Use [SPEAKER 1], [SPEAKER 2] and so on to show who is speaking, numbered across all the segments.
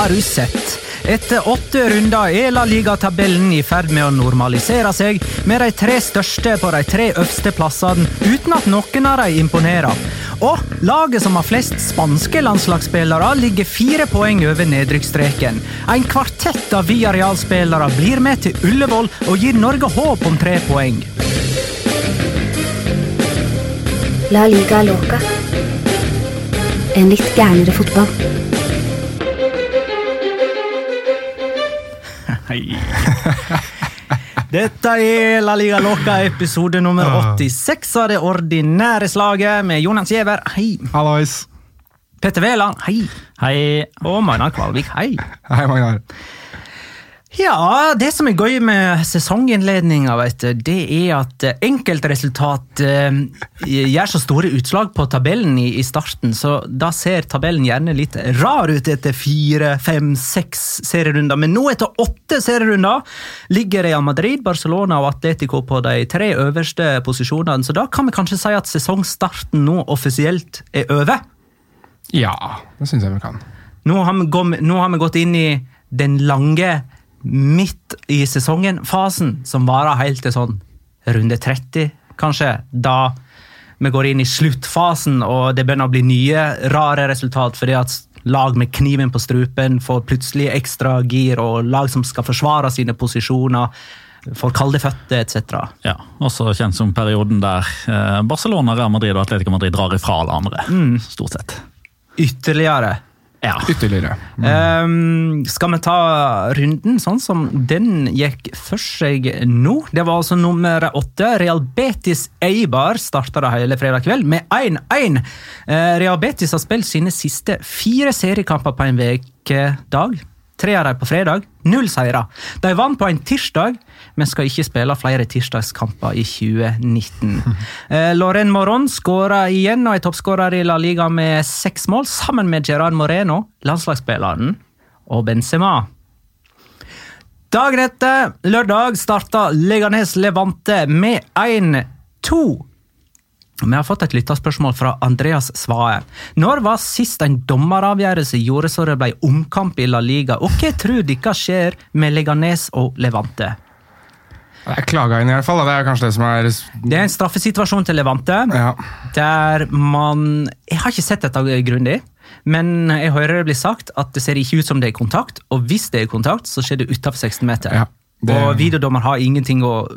[SPEAKER 1] Har du sett? Etter åtte runder er La Liga-tabellen i ferd med å normalisere seg, med de tre største på de tre øverste plassene, uten at noen av dem imponerer. Og laget som har flest spanske landslagsspillere, ligger fire poeng over nedrykksstreken. En kvartett av Villarreal-spillere blir med til Ullevål og gir Norge håp om tre poeng.
[SPEAKER 2] La liga loca. En litt gærnere fotball.
[SPEAKER 1] Dette er La Liga Loca, episode nummer 86 av det ordinære slaget med Jonas Giæver, hei.
[SPEAKER 3] Hallois.
[SPEAKER 1] Petter Wæland, hei.
[SPEAKER 4] Hei.
[SPEAKER 1] Og Magnar Kvalvik, hei.
[SPEAKER 3] Hei, Magnar.
[SPEAKER 1] Ja, det som er gøy med sesonginnledninga, det er at enkeltresultat eh, gjør så store utslag på tabellen i, i starten, så da ser tabellen gjerne litt rar ut etter fire, fem, seks serierunder. Men nå, etter åtte serierunder, ligger Real Madrid, Barcelona og Atletico på de tre øverste posisjonene, så da kan vi kanskje si at sesongstarten nå offisielt er over.
[SPEAKER 5] Ja, det syns jeg vi kan.
[SPEAKER 1] Nå har vi, gå- nå har vi gått inn i den lange midt i sesongen-fasen, som varer helt til sånn runde 30, kanskje. Da vi går inn i sluttfasen, og det begynner å bli nye rare resultat fordi at lag med kniven på strupen får plutselig ekstra gir, og lag som skal forsvare sine posisjoner, får kalde føtter etc.
[SPEAKER 4] Ja, Også kjent som perioden der eh, Barcelona, Real Madrid og Atletico Madrid drar ifra hverandre. Stort sett.
[SPEAKER 1] Ytterligere.
[SPEAKER 4] Ja.
[SPEAKER 5] Ytterligere.
[SPEAKER 1] Ehm, skal vi ta runden sånn som den gikk for seg nå? Det var altså nummer åtte. Real Betis Eibar starta det hele fredag kveld med 1-1. Uh, Real Betis har spilt sine siste fire seriekamper på en ukedag. Tre av dem på fredag. Null seire. De vant på en tirsdag, men skal ikke spille flere tirsdagskamper i 2019. Eh, Loren Moron skåra igjen og er toppskårer i La Liga med seks mål, sammen med Gerard Moreno, landslagsspilleren, og Benzema. Dagen etter, lørdag, starta Leganes Levante med 1-2. Vi har fått et lytterspørsmål fra Andreas Svae. Når var sist en dommeravgjørelse gjorde så det ble omkamp i La Liga, og hva tror dere skjer med Leganes og Levante?
[SPEAKER 5] Jeg klaga inn, i hvert fall. Det er kanskje det som er
[SPEAKER 1] Det er en straffesituasjon til Levante,
[SPEAKER 5] Ja.
[SPEAKER 1] der man Jeg har ikke sett dette grundig, Men jeg hører det blir sagt at det ser ikke ut som det er kontakt, og hvis det er kontakt, så skjer det utenfor 16 meter.
[SPEAKER 5] Ja, det-
[SPEAKER 1] Og videodommer har ingenting å,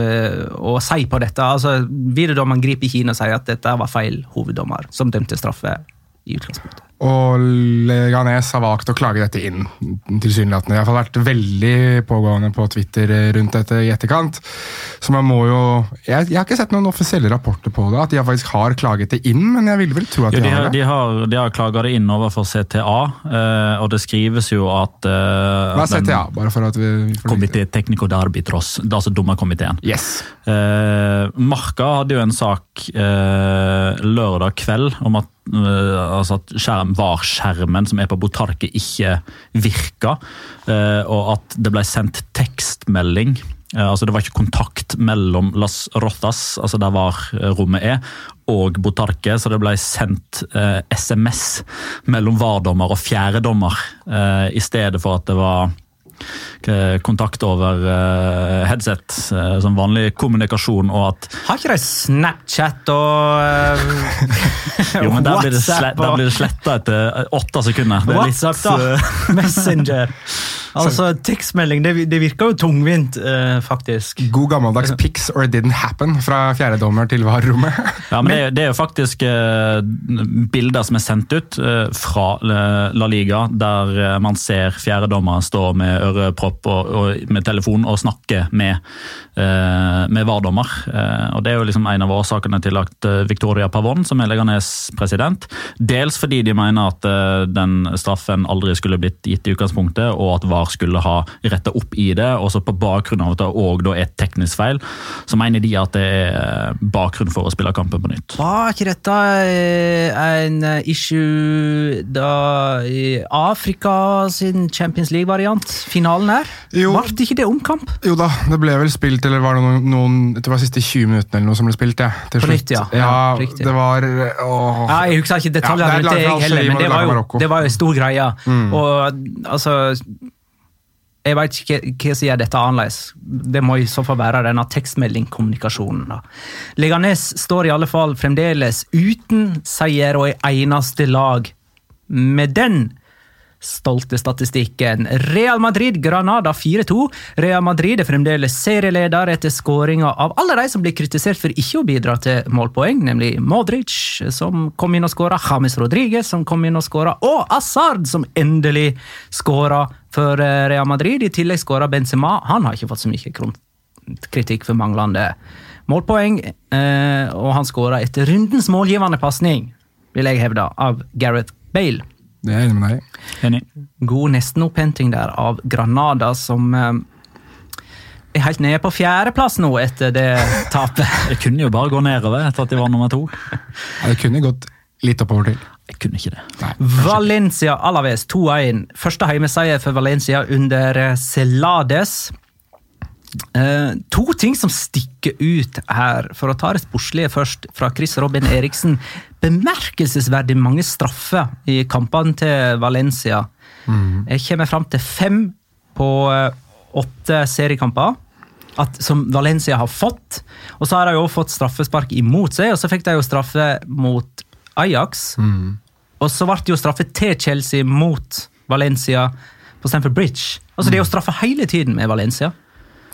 [SPEAKER 1] å si på dette. Altså, Videodommeren griper ikke inn og sier at dette var feil hoveddommer, som dømte straffe i utgangspunktet.
[SPEAKER 5] Og Leganes har valgt å klage dette inn, tilsynelatende. Det har vært veldig pågående på Twitter rundt dette i etterkant. Så man må jo Jeg, jeg har ikke sett noen offisielle rapporter på det, at de faktisk har klaget det inn, men jeg ville vel tro at
[SPEAKER 4] Jo,
[SPEAKER 5] de,
[SPEAKER 4] de,
[SPEAKER 5] har
[SPEAKER 4] har,
[SPEAKER 5] det.
[SPEAKER 4] de, har, de har klaga det inn overfor CTA, eh, og det skrives jo at eh,
[SPEAKER 5] Hva er CTA, bare for at vi vi
[SPEAKER 4] Komité Technico d'Arbitros, altså dommerkomiteen.
[SPEAKER 5] Yes.
[SPEAKER 4] Eh, Marka hadde jo en sak eh, lørdag kveld om at, eh, altså at skjerm, VAR-skjermen som er på Botarque ikke virka, eh, og at det ble sendt tekstmelding. Eh, altså Det var ikke kontakt mellom Las Rotas, altså der VAR-rommet er, og Botarque, så det ble sendt eh, SMS mellom VAR-dommer og fjerdedommer, eh, i stedet for at det var eh, kontakt over eh, headset, eh, som vanlig kommunikasjon, og at
[SPEAKER 1] Har ikke de Snapchat og
[SPEAKER 4] jo, men der blir det, slett, der blir det sletta etter eh, åtte sekunder. Det er litt,
[SPEAKER 1] WhatsApp, da.
[SPEAKER 4] eh,
[SPEAKER 1] Messenger. Altså, tekstmelding, det, det virker jo tungvint, eh, faktisk.
[SPEAKER 5] God gammeldags pics or it didn't happen fra fjerdedommer til VAR-rommet.
[SPEAKER 4] Ja, men det, er- det er jo faktisk eh, bilder som er sendt ut eh, fra eh, La Liga, der eh, man ser fjerdedommer stå med ørepropp og, og med telefon og snakke med, eh, med VAR-dommer. Og Det er jo liksom en av årsakene til at Victoria Pavon, som er Leganes president, dels fordi de mener at den straffen aldri skulle blitt gitt i utgangspunktet, og at VAR skulle ha retta opp i det, og så på bakgrunn av at det òg er et teknisk feil, så mener de at det er bakgrunn for å spille kampen på nytt.
[SPEAKER 1] Var ikke dette eh, en issue da i Afrika sin Champions League-variant? Finalen her?
[SPEAKER 5] Jo.
[SPEAKER 1] Ble ikke det omkamp?
[SPEAKER 5] Jo da, det ble vel spilt, eller var det noen, noen det var siste 20 minuttene eller noe som ble spilt, ja. Til
[SPEAKER 1] På nytt, ja.
[SPEAKER 5] ja.
[SPEAKER 1] Ja, riktig.
[SPEAKER 5] det var åh.
[SPEAKER 1] Ja, jeg husker ikke detaljene
[SPEAKER 5] Ja, det
[SPEAKER 1] rundt det, jeg heller, men det var,
[SPEAKER 5] det
[SPEAKER 1] jo, det var jo en stor greie. Og altså Jeg vet ikke hva- som gjør dette annerledes. Det må i så fall være denne tekstmeldingkommunikasjonen. Leganes står i alle fall fremdeles uten seier og i eneste lag. Med den stolte statistikken. Real Madrid-Granada 4-2. Real Madrid er fremdeles serieleder etter skåringa av alle de som blir kritisert for ikke å bidra til målpoeng, nemlig Modric, som kom inn og skåra, James Rodriguez, som kom inn og skåra, og Asard, som endelig skåra for eh, Real Madrid. I tillegg skåra Benzema. Han har ikke fått så mye kritikk for manglende målpoeng, eh, og han skåra etter rundens målgivende pasning, vil jeg hevde, av Gareth Bale.
[SPEAKER 5] Det er jeg enig med deg i.
[SPEAKER 4] Enig.
[SPEAKER 1] God nestenopphentning der av Granada, som eh, er helt nede på fjerdeplass nå etter det tapet.
[SPEAKER 4] Jeg kunne jo bare gå nedover etter at de var nummer to.
[SPEAKER 5] Ja, det kunne gått litt oppover til.
[SPEAKER 4] Jeg kunne ikke det.
[SPEAKER 5] Nei.
[SPEAKER 1] Valencia Alaves 2-1. Første heimeseier for Valencia under eh, Celades. Eh, to ting som stikker ut her, for å ta det sportslige først, fra Chris Robin Eriksen. Bemerkelsesverdig mange straffer i kampene til Valencia. Jeg kommer fram til fem på eh, åtte seriekamper. At, som Valencia har fått. Og så har de jo fått straffespark imot seg, og så fikk de jo straffe mot Ajax. Og så ble det jo straffe til Chelsea mot Valencia på Stamford Bridge. Altså Det er jo straffe hele tiden med Valencia.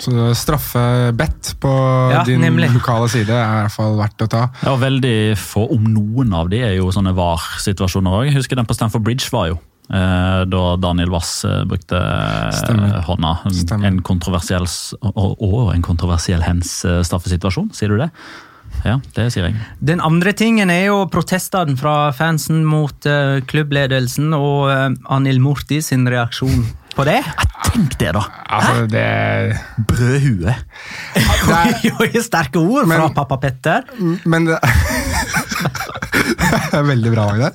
[SPEAKER 5] Så straffebett på
[SPEAKER 1] Ja,
[SPEAKER 5] din
[SPEAKER 1] nemlig.
[SPEAKER 5] lokale side er i hvert fall verdt å ta.
[SPEAKER 4] Ja, og veldig få, om noen av de, er jo sånne VAR-situasjoner òg. Husker den på Stamford Bridge var jo. eh, Da Daniel Wass eh, brukte eh,
[SPEAKER 5] Stemmer.
[SPEAKER 4] hånda.
[SPEAKER 5] Stemmer.
[SPEAKER 4] En kontroversiell og, og en kontroversiell hens eh, straffesituasjon, sier du det? Ja, det sier jeg.
[SPEAKER 1] Den andre tingen er jo protestene fra fansen mot eh, klubbledelsen og Anil Morti sin reaksjon på det.
[SPEAKER 4] Tenk det, da!
[SPEAKER 5] Altså, det
[SPEAKER 4] Brødhue.
[SPEAKER 5] Det er-
[SPEAKER 1] sterke ord fra pappa Petter.
[SPEAKER 5] Men det Det er veldig bra, Det.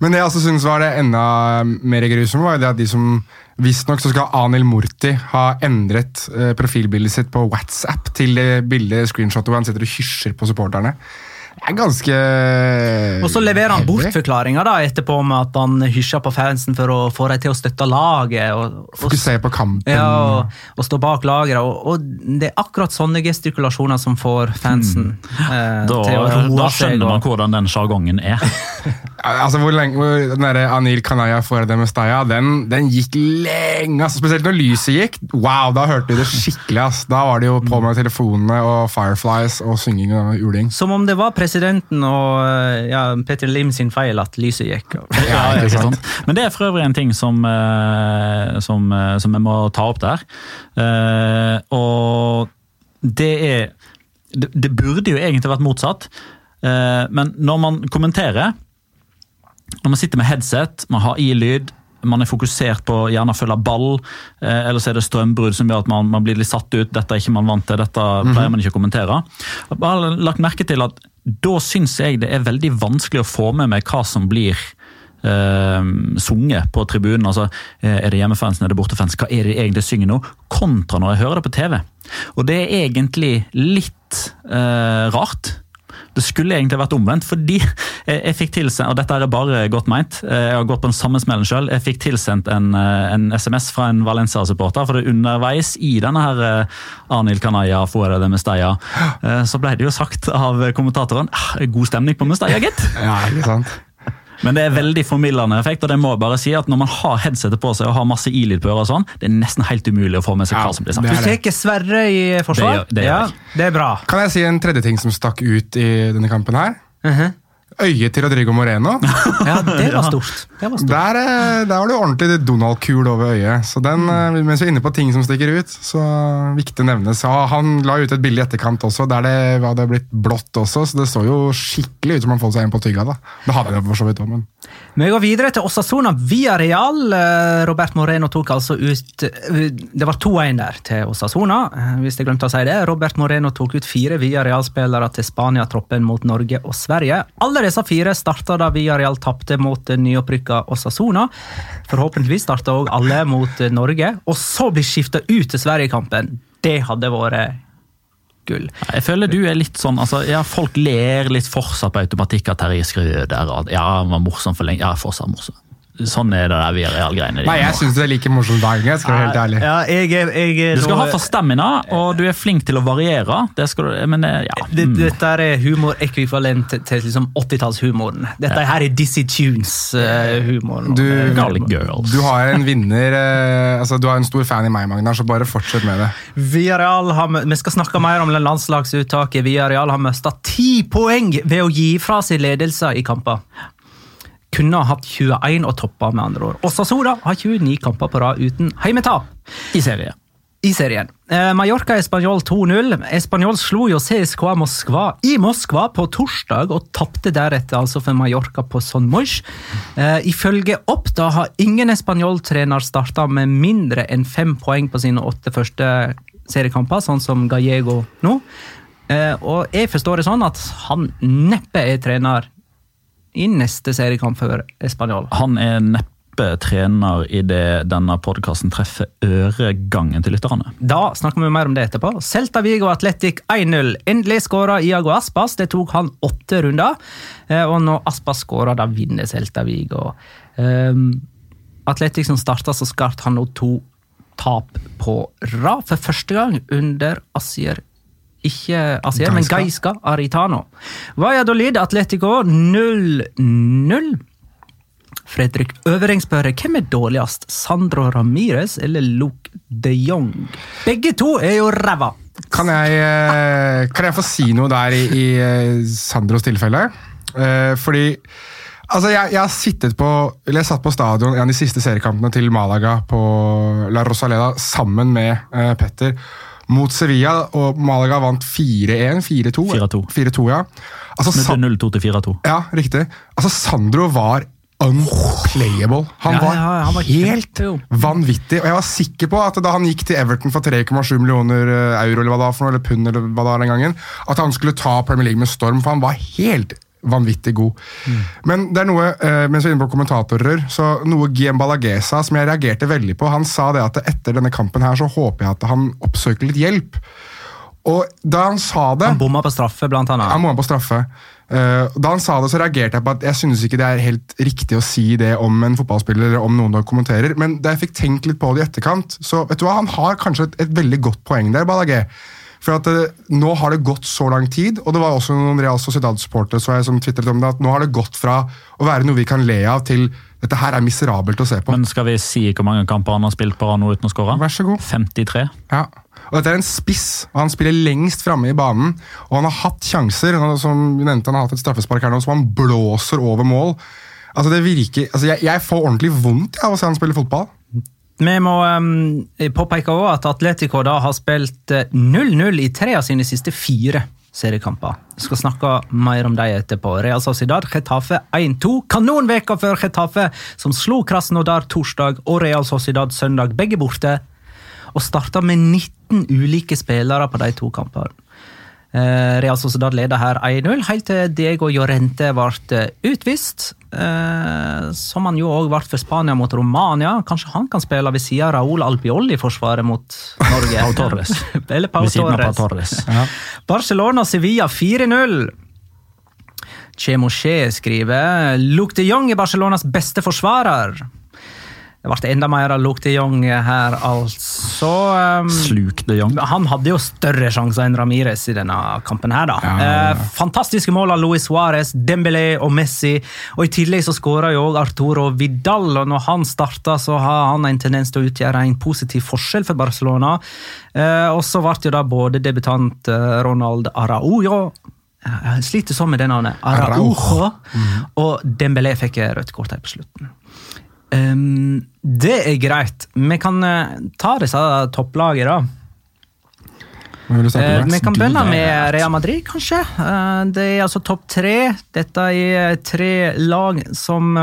[SPEAKER 5] Men det jeg også synes var det enda mer grusomme, var det at de som Visstnok skal Anil Murti ha endret eh, profilbildet sitt på WhatsApp til det bildet screenshotet hvor han sitter og hysjer på supporterne. Er ganske
[SPEAKER 1] Og så leverer han bortforklaringer da, etterpå med at han hysjer på fansen for å få dem til å støtte laget. Og, og,
[SPEAKER 5] Fokusere på kampen.
[SPEAKER 1] ja, og, og stå bak laget. Og, og det er akkurat sånne gestikulasjoner som får fansen eh,
[SPEAKER 4] Da,
[SPEAKER 1] til å roe
[SPEAKER 4] da skjønner man hvordan den sjargongen er.
[SPEAKER 5] Altså, hvor lenge, hvor, den der Anil Kanaya for det med Staya, den, den gikk lenge. Altså, Spesielt når lyset gikk. Wow, da hørte vi det skikkelig. ass. Da var det jo på med telefonene og Fireflies og synging og uling.
[SPEAKER 1] Som om det var presidenten og eh, ja, Peter Lim sin feil at lyset gikk.
[SPEAKER 4] Ja, ikke sant? Men det er for øvrig en ting som, eh, som, eh, som jeg må ta opp der. Eh, og det er det, burde jo egentlig vært motsatt, eh, men når man kommenterer Når man sitter med headset, man har i lyd, man er fokusert på gjerne å følge ball, eh, eller så er det strømbrudd som gjør at man, man blir litt satt ut. Dette er ikke man vant til, dette pleier man ikke å kommentere. Jeg har bare lagt merke til at da syns jeg det er veldig vanskelig å få med meg hva som blir eh, sunget på tribunen. Altså, eh, er det hjemmefansen, er det bortefans? Hva er det de egentlig synger nå? Kontra når jeg hører det på TV. Og det er egentlig litt eh, rart. Det skulle egentlig vært omvendt, fordi jeg, fikk tilsendt, og dette er bare godt meint, eh, jeg har gått på den samme smellen selv, jeg fikk tilsendt en, eh, en SMS fra en Valencia-supporter, for det er underveis i denne her Arnhild Arnil Kanaya, får de eh, så ble det jo sagt av kommentatoren, «Ah, god stemning på Mestalla, gitt.
[SPEAKER 5] Ja, ikke sant?
[SPEAKER 4] Men det er veldig formildende effekt, og det må jeg bare si at når man har headsetet på seg og har masse i-lyd på øret og sånn, det er nesten helt umulig å få med seg hva som blir sagt.
[SPEAKER 5] Du
[SPEAKER 1] tar Sverre i forsvar?
[SPEAKER 4] Det gjør- det gjør
[SPEAKER 1] ja, det er bra.
[SPEAKER 5] Kan jeg si en tredje ting som stakk ut i denne kampen her? Øyet til Rodrigo Moreno.
[SPEAKER 1] Ja, det var stort. Det var stort.
[SPEAKER 5] Der, eh, der var det ordentlig Donald-kul over øyet. Så den, eh, Mens vi er inne på ting som stikker ut, så viktig å nevne. Så han la ut et bilde i etterkant også, der det hadde blitt blått også, så det så jo skikkelig ut som han fått seg en på tygga. da. Det hadde han for så vidt òg, men
[SPEAKER 1] Vi går videre til Osasona via Real. Eh, Robert Moreno tok altså ut Det var 2-1 der til Osasuna, eh, hvis jeg glemte å si det. Robert Moreno tok ut fire via Real-spillere til Spania-troppen mot Norge og Sverige. Alle disse fire starta da via Real tapte mot nyopprykka Osasona. Forhåpentligvis starta òg alle mot Norge, og så blir skifta ut til Sverige-kampen. Det hadde vært gull.
[SPEAKER 4] Jeg føler du er litt sånn, altså, ja, Folk ler litt fortsatt på automatikk av Terje Skrøder. Ja, han var morsom for lenge. Ja, fortsatt morsom. Sånn er det der via real-greiene.
[SPEAKER 5] Nei, jeg syns det er like morsomt hver gang. jeg skal være helt ærlig.
[SPEAKER 1] Ja, jeg, jeg, jeg, er
[SPEAKER 4] Du skal
[SPEAKER 1] nå-
[SPEAKER 4] ha for stamina, og du er flink til å variere. Det skal du, men eh, ja. Mm.
[SPEAKER 1] dette er humor ekvivalent til liksom 80-tallshumoren. Dette her er Dizzie Tunes-humoren.
[SPEAKER 5] Du, du har en vinner eh, altså Du har en stor fan i meg, Magnar, så bare fortsett med det.
[SPEAKER 1] Villarreal har, vi skal snakke mer om landslagsuttaket. Villarreal har mista ti poeng ved å gi fra seg ledelser i kamper. Kunne ha hatt 21 og toppa, med andre ord. Osasuna har 29 kamper på rad uten heimetap
[SPEAKER 4] I serien.
[SPEAKER 1] i serien. Eh, Mallorca Español 2-0. Español slo jo CSKA Moskva i Moskva på torsdag og tapte deretter altså for Mallorca på Son Moix. Eh, ifølge Oppda har ingen Español-trener starta med mindre enn fem poeng på sine åtte første seriekamper, sånn som Gallego nå. Eh, og jeg forstår det sånn at han neppe er trener i neste seriekamp for Español.
[SPEAKER 4] Han er neppe trener idet denne podkasten treffer øregangen til lytterne.
[SPEAKER 1] Da snakker vi mer om det etterpå. Celta Vigo Atletic 1-0. Endelig skåra Iago Aspas. Det tok han åtte runder. Eh, Og når Aspas skårer, da vinner Celta Vigo. Um, Atletic som starta så skarpt, har nå to tap på rad for første gang under Asier ikke Asier, men. Gaiska Aritano. Valladolid Atletico 0-0. Fredrik Øvereng spør hvem er dårligst, Sandro Ramires eller Luke de Jong? Begge to er jo ræva!
[SPEAKER 5] Kan jeg, eh, kan jeg få si noe der i, i eh, Sandros tilfelle? Eh, fordi altså jeg, jeg sittet på eller jeg satt på stadion en av de siste seriekampene til Malaga på La Rosaleda sammen med Petter mot Sevilla, og Malaga vant 4-1. 4-2.
[SPEAKER 4] 4-2.
[SPEAKER 5] 4-2, ja. Altså, Sa-
[SPEAKER 4] 0-2 til 4-2.
[SPEAKER 5] ja, riktig. Altså, Sandro var unplayable. Han
[SPEAKER 1] Ja,
[SPEAKER 5] var,
[SPEAKER 1] ja, han var
[SPEAKER 5] helt vanvittig. Og jeg var sikker på at da han gikk til Everton for 3,7 millioner eh, euro, eller hva det var for noe, eller pund, eller hva det var den gangen, at han skulle ta Premier League med storm, for han var helt vanvittig god. Men det er noe, eh, mens vi er inne på kommentatorer, så noe Guillem Balagesa som jeg reagerte veldig på. Han sa det at etter denne kampen her så håper jeg at han oppsøker litt hjelp. Og da han sa det
[SPEAKER 1] Han bomma på straffe, blant annet.
[SPEAKER 5] Han bomma på straffe. Eh, da han sa det, så reagerte jeg på at jeg synes ikke det er helt riktig å si det om en fotballspiller eller om noen som kommenterer, men da jeg fikk tenkt litt på det i etterkant, så vet du hva, han har kanskje et, et veldig godt poeng der, Ballagé. For at eh, nå har det gått så lang tid, og det var også noen Real Sociedad-supportere som tvitret om det, at nå har det gått fra å være noe vi kan le av, til dette her er miserabelt å se på.
[SPEAKER 4] Men skal vi si hvor mange kamper han har spilt på rad nå uten å skåre?
[SPEAKER 5] Vær så god.
[SPEAKER 4] 53.
[SPEAKER 5] Ja. Og Dette er en spiss, og han spiller lengst framme i banen. Og han har hatt sjanser. Som vi nevnte, Han har hatt et straffespark her nå som han blåser over mål. Altså det virker, altså jeg, jeg får ordentlig vondt av å se han spille fotball.
[SPEAKER 1] Vi må påpeke også at Atletico da har spilt eh, 0-0 i tre av sine siste fire seriekamper. Vi skal snakke mer om dem etterpå. Real Sociedad Getafe 1-2. Kanonveka før Getafe, som slo Krasnodar torsdag og Real Sociedad søndag, begge borte. Og starta med 19 ulike spillere på de to kampene. Eh, Real Sociedad leder her 1-0, helt til Diego Llorente ble utvist. Eh, som han jo òg ble for Spania mot Romania. Kanskje han kan spille ved siden av Raúl Albiol i forsvaret mot Norge?
[SPEAKER 4] Pau Torres.
[SPEAKER 1] Eller Pau
[SPEAKER 4] Pau
[SPEAKER 1] Torres.
[SPEAKER 4] Ja.
[SPEAKER 1] Barcelona-Sevilla 4-0. Chemoché skriver Luke de Jong er Barcelonas beste forsvarer. Det ble enda mer av Luke de Jong her, altså. Um,
[SPEAKER 4] Sluk de Jong.
[SPEAKER 1] han hadde jo større sjanser enn Ramires i denne kampen. her da.
[SPEAKER 5] Ja, ja, ja.
[SPEAKER 1] Eh, fantastiske mål av Luis Suárez, Dembélé og Messi. Og I tillegg så skåra jo Arturo Vidal, og når han starta, så har han en tendens til å utgjøre en positiv forskjell for Barcelona. Eh, og så ble jo da både debutant eh, Ronald Araujo jeg sliter sånn med det navnet. Araujo. Og Dembélé fikk rødt kort her på slutten. Um, det er greit. Vi kan uh, ta disse topplagene,
[SPEAKER 5] starte
[SPEAKER 1] Eh, vi kan begynne med
[SPEAKER 4] Rea
[SPEAKER 1] Real Madrid, kanskje. Eh, det er altså topp tre. Dette er tre lag som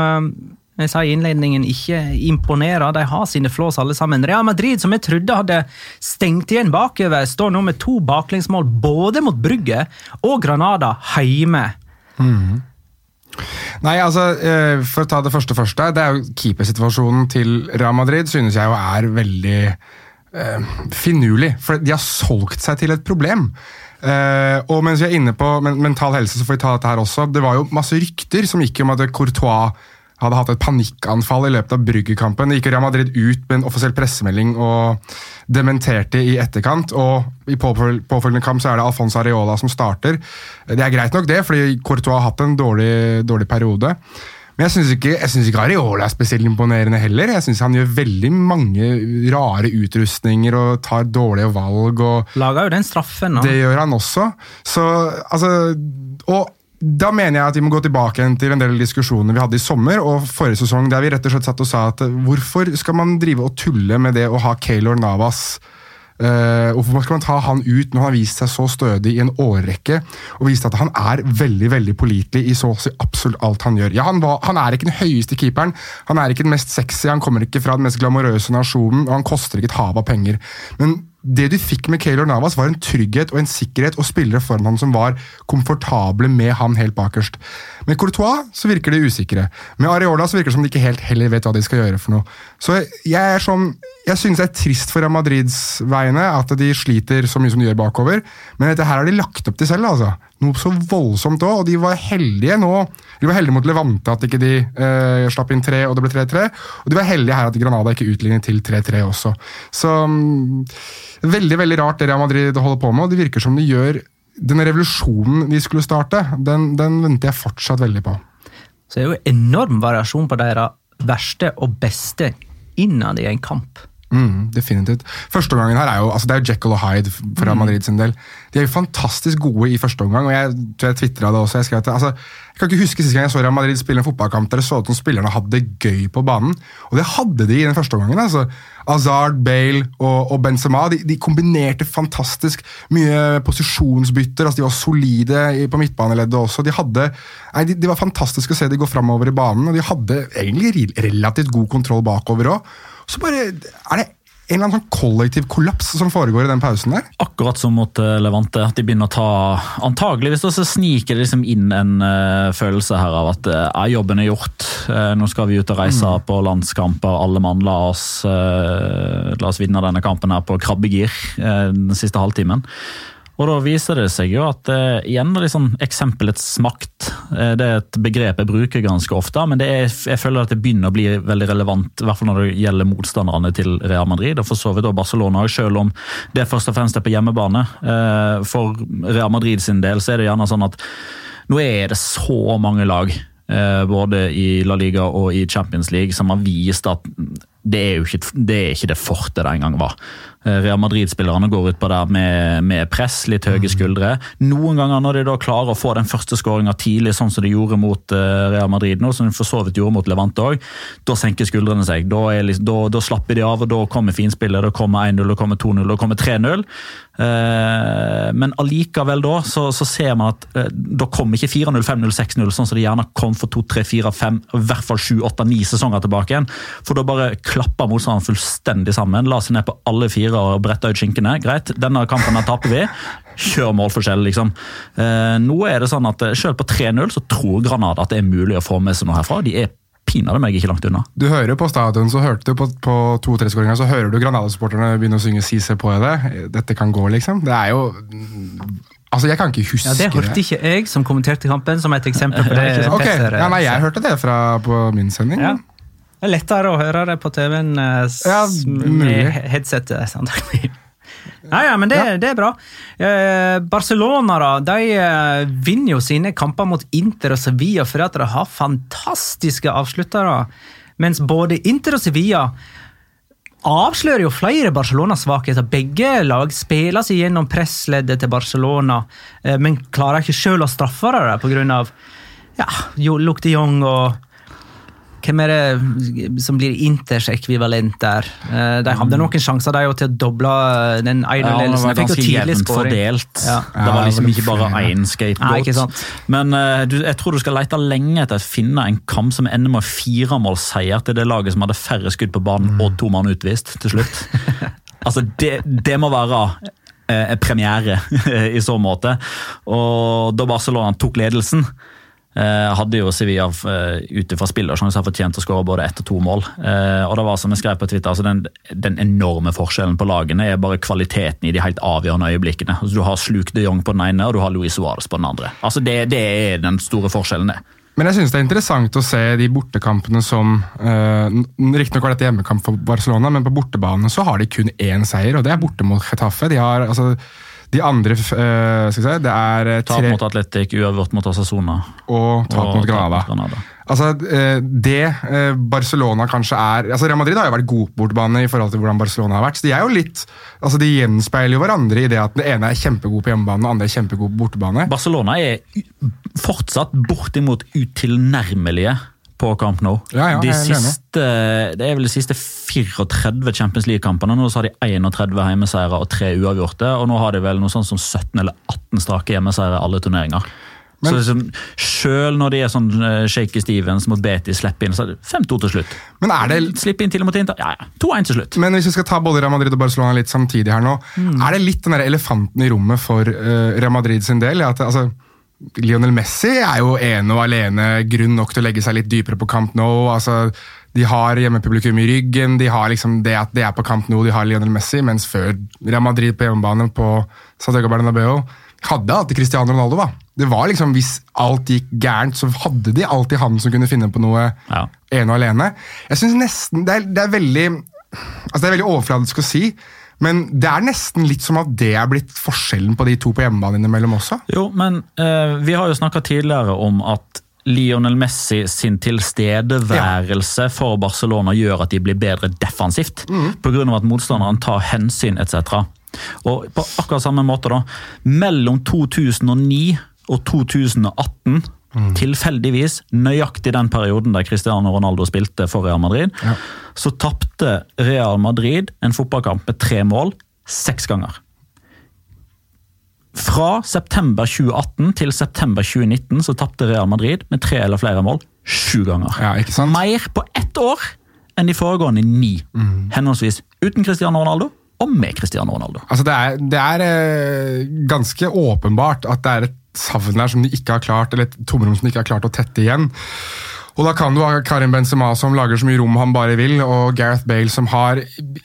[SPEAKER 1] jeg sa i innledningen ikke imponerer. De har sine flås alle sammen. Real Madrid, som jeg trodde hadde stengt igjen bakover, står nå med to baklengsmål både mot Brygge og Granada hjemme.
[SPEAKER 5] Nei, altså, eh, For å ta det første først, det er jo keepersituasjonen til Real Madrid synes jeg jo er veldig eh, finurlig. For de har solgt seg til et problem. Eh, og mens vi er inne på men mental helse, så får vi ta dette her også. Det var jo masse rykter som gikk om at Courtois hadde hatt et panikkanfall i løpet av Bryggekampen. Gikk Real Madrid ut med en offisiell pressemelding og dementerte i etterkant. og I påfølgende kamp så er det Alfonso Areola som starter. Det er greit nok, det, fordi Courtois har hatt en dårlig, dårlig periode. Men jeg syns ikke, synes ikke Areola er spesielt imponerende heller. Jeg syns han gjør veldig mange rare utrustninger og tar dårlige valg. og
[SPEAKER 1] Lager jo den straffen. nå.
[SPEAKER 5] det gjør han også. Så, altså, og da mener jeg at vi må gå tilbake til en del diskusjoner vi hadde i sommer og forrige sesong, der vi rett og slett satt og sa at eh, hvorfor skal man drive og tulle med det å ha Keylor Navas Uh, hvorfor skal man ta han ut når han har vist seg så stødig i en årrekke og vist at han er veldig veldig pålitelig i så å si absolutt alt han gjør? Ja, han, var, han er ikke den høyeste keeperen, han er ikke den mest sexy, han kommer ikke fra den mest glamorøse nasjonen, og han koster ikke et hav av penger. Men det du fikk med Keylor Navas, var en trygghet og en sikkerhet og spillere foran han som var komfortable med han helt bakerst. Med Courtois så virker de usikre. Med Areola så virker det som de ikke helt heller vet hva de skal gjøre for noe. Så jeg er sånn, jeg synes det er trist for Madrids vegne at de sliter så mye som de gjør bakover, men dette her har de lagt opp til selv. altså. Noe så voldsomt òg, og de var heldige nå. De var heldige mot Levante at ikke de eh, slapp inn tre og det ble 3-3. Og de var heldige her at Granada ikke utlignet til 3-3 også. Så um, veldig veldig rart det Real Madrid holder på med, og det virker som de gjør den revolusjonen de skulle starte, den, den venter jeg fortsatt veldig på.
[SPEAKER 1] Så det er jo enorm variasjon på deres verste og beste innad i en kamp.
[SPEAKER 5] Mm, definitivt. Førsteomgangen her er jo altså det er Jekyll og Hyde for Real Madrid sin del. De er jo fantastisk gode i første omgang, og jeg tror jeg twittra det også. Jeg, skrev at, altså, jeg kan ikke huske sist gang jeg så Real Madrid spille en fotballkamp der det så ut som spillerne hadde det gøy på banen. Og det hadde de i den første omgangen. altså. Hazard, Bale og, og Benzema de, de kombinerte fantastisk mye posisjonsbytter. altså De var solide på midtbaneleddet også. De hadde, nei, de, de var fantastiske å se de gå framover i banen, og de hadde egentlig relativt god kontroll bakover òg. Så bare er det en eller annen sånn kollektiv kollaps som foregår i den pausen der.
[SPEAKER 4] Akkurat som mot eh, Levante, at de begynner å ta Antageligvis så sniker det liksom inn en uh, følelse her av at uh, jobben er gjort. Uh, nå skal vi ut og reise på landskamper. Alle mann, la oss, uh, la oss vinne denne kampen her på krabbegir den siste halvtimen. Og da viser det seg jo at eh, igjen liksom, eksempelets makt. Eh, det er et begrep jeg bruker ganske ofte, men er, jeg føler at det begynner å bli veldig relevant, i hvert fall når det gjelder motstanderne til Real Madrid, og for så vidt også Barcelona, selv om det først og fremst er på hjemmebane. Eh, for Real Madrid sin del så er det gjerne sånn at nå er det så mange lag eh, både i La Liga og i Champions League, som har vist at det er jo ikke det, er ikke det fortet det en gang var. Eh, Real Madrid-spillerne går ut på der med, med press, litt høye skuldre. Noen ganger når de da klarer å få den første skåringa tidlig, sånn som de gjorde mot uh, Real Madrid nå, som de for så vidt gjorde mot Levante òg, da senker skuldrene seg. Da, liksom, da, da, slapper de av, og da kommer finspillet. Da kommer 1-0, da kommer 2-0, da kommer 3-0. Uh, men allikevel da, så, så ser man at uh, da kommer ikke 4-0, 5-0, 6-0, sånn som det gjerne kom for 2, 3, 4, 5, i hvert fall 7, 8, 9 sesonger tilbake igjen. For da bare klapper motstanderen fullstendig sammen. La seg ned på alle fire og bretta ut skinkene. Greit, denne kampen her taper vi. Kjør målforskjell, liksom. Eh, nå er det sånn at eh, Selv på 3-0 så tror Granada at det er mulig å få med seg noe herfra. De er pinadø meg ikke langt unna.
[SPEAKER 5] Du hører på stadion, så hørte du på, på 2-3-skåringa, så hører du Granada-supporterne begynne å synge Sise på det'. Dette kan gå, liksom. Det er jo Altså, Jeg kan ikke huske
[SPEAKER 1] ja, Det hørte ikke jeg som kommenterte kampen, som et eksempel på det.
[SPEAKER 5] Ok, ja, nei, Jeg hørte det fra på min sending.
[SPEAKER 1] Ja. Det er lettere å høre det på TV-en
[SPEAKER 5] Ja,
[SPEAKER 1] med headsetet. antagelig. Ja, ja, men det, det er bra. Eh, Barcelona da, de eh, vinner jo sine kamper mot Inter og Sevilla fordi at de har fantastiske avsluttere. Mens både Inter og Sevilla avslører jo flere Barcelona-svakheter. Begge lag spiller seg gjennom pressleddet til Barcelona, eh, men klarer ikke sjøl å straffe det pga. Ja, Luc de Jong og hvem er det som blir Inters ekvivalent der? Eh, De hadde noen sjanser de, til å doble den
[SPEAKER 4] Ja, det
[SPEAKER 1] 1-0-ledelsen.
[SPEAKER 4] var ganske jevnt fordelt.
[SPEAKER 1] Ja.
[SPEAKER 4] Det var liksom ikke bare én skateboard. Men eh, du, jeg tror du skal lete lenge etter å finne en kamp som ender med firemålsseier til det laget som hadde færre skudd på banen og to mann utvist til slutt. altså, det, det må være eh, premiere i så måte. Og da Barcelona tok ledelsen, eh, hadde jo Sevilla uh, ut ifra spillersjanser fortjent å skåre både ett og to mål. Eh, og det var som jeg skrev på Twitter, altså den, den enorme forskjellen på lagene er bare kvaliteten i de helt avgjørende øyeblikkene. Altså, du har Sluk de Jong på den ene, og du har Luis Suárez på den andre. Altså, det, det er den store forskjellen. det.
[SPEAKER 5] Men jeg synes det er interessant å se de bortekampene som uh, Riktignok var dette hjemmekamp for Barcelona, men på bortebane så har de kun én seier, og det er borte mot Getafe. De har altså de andre uh, skal vi si, Det er tre
[SPEAKER 4] Tap mot Atletic, uavgjort mot Asasona.
[SPEAKER 5] og tap mot Granada.
[SPEAKER 4] Granada.
[SPEAKER 5] Altså, eh, Det eh, Barcelona kanskje er altså Real Madrid har jo vært god på bortebane i forhold til hvordan Barcelona har vært. så De er jo litt, altså de gjenspeiler jo hverandre i det at den ene er kjempegod på hjemmebane, den andre er kjempegod på bortebane.
[SPEAKER 4] Barcelona er fortsatt bortimot utilnærmelige på Camp Nou.
[SPEAKER 5] Ja, ja,
[SPEAKER 4] de siste, det er vel de siste 34 Champions League-kampene. Nå så har de 31 hjemmeseiere og tre uavgjorte. Og nå har de vel noe sånt som 17 eller 18 strake hjemmeseiere i alle turneringer.
[SPEAKER 5] Men-
[SPEAKER 4] så liksom, Selv når de er sånn eh, shaky Stevens mot Betty slipper inn, så er det 5-2 til slutt.
[SPEAKER 5] Men er det
[SPEAKER 4] Slipp inn til og mot Inter. Ja, ja. 2-1 til slutt.
[SPEAKER 5] Men hvis vi skal ta både Real Madrid og Barcelona litt samtidig her nå, er det litt den der elefanten i rommet for uh, Real Madrid sin del? At, altså, Lionel Messi er jo ene og alene grunn nok til å legge seg litt dypere på Camp Nou. Altså, de har hjemmepublikum i ryggen, de har liksom det at det er på Camp Nou, de har Lionel Messi, mens før Real Madrid på hjemmebane på Santiago Bernabeu hadde alltid Cristiano Ronaldo. da. Det var liksom, Hvis alt gikk gærent, så hadde de alltid han som kunne finne på noe
[SPEAKER 4] Ja.
[SPEAKER 5] ene og alene. Jeg synes nesten, det er, det er veldig altså det er veldig overfladisk å si, men det er nesten litt som at det er blitt forskjellen på de to på hjemmebane innimellom også.
[SPEAKER 4] Jo, men uh, vi har jo snakka tidligere om at Lionel Messi sin tilstedeværelse for Barcelona gjør at de blir bedre defensivt. På grunn av at motstanderen tar hensyn etc. Og på akkurat samme måte, da. Mellom 2009 og 2018, tilfeldigvis, nøyaktig den perioden der Cristiano Ronaldo spilte for Real Madrid, så tapte Real Madrid en fotballkamp med tre mål seks ganger. Fra september 2018 til september 2019 så tapte Real Madrid med tre eller flere mål sju ganger.
[SPEAKER 5] Ja, ikke sant?
[SPEAKER 4] Mer på ett år enn de foregående ni. Henholdsvis uten Cristiano Ronaldo og med Cristiano Ronaldo.
[SPEAKER 5] Altså det er, det er eh, ganske åpenbart at det er et savn der som de ikke har klart, eller et tomrom som de ikke har klart å tette igjen. Og da kan du ha Karim Benzema som lager så mye rom han bare vil, og Gareth Bale som har,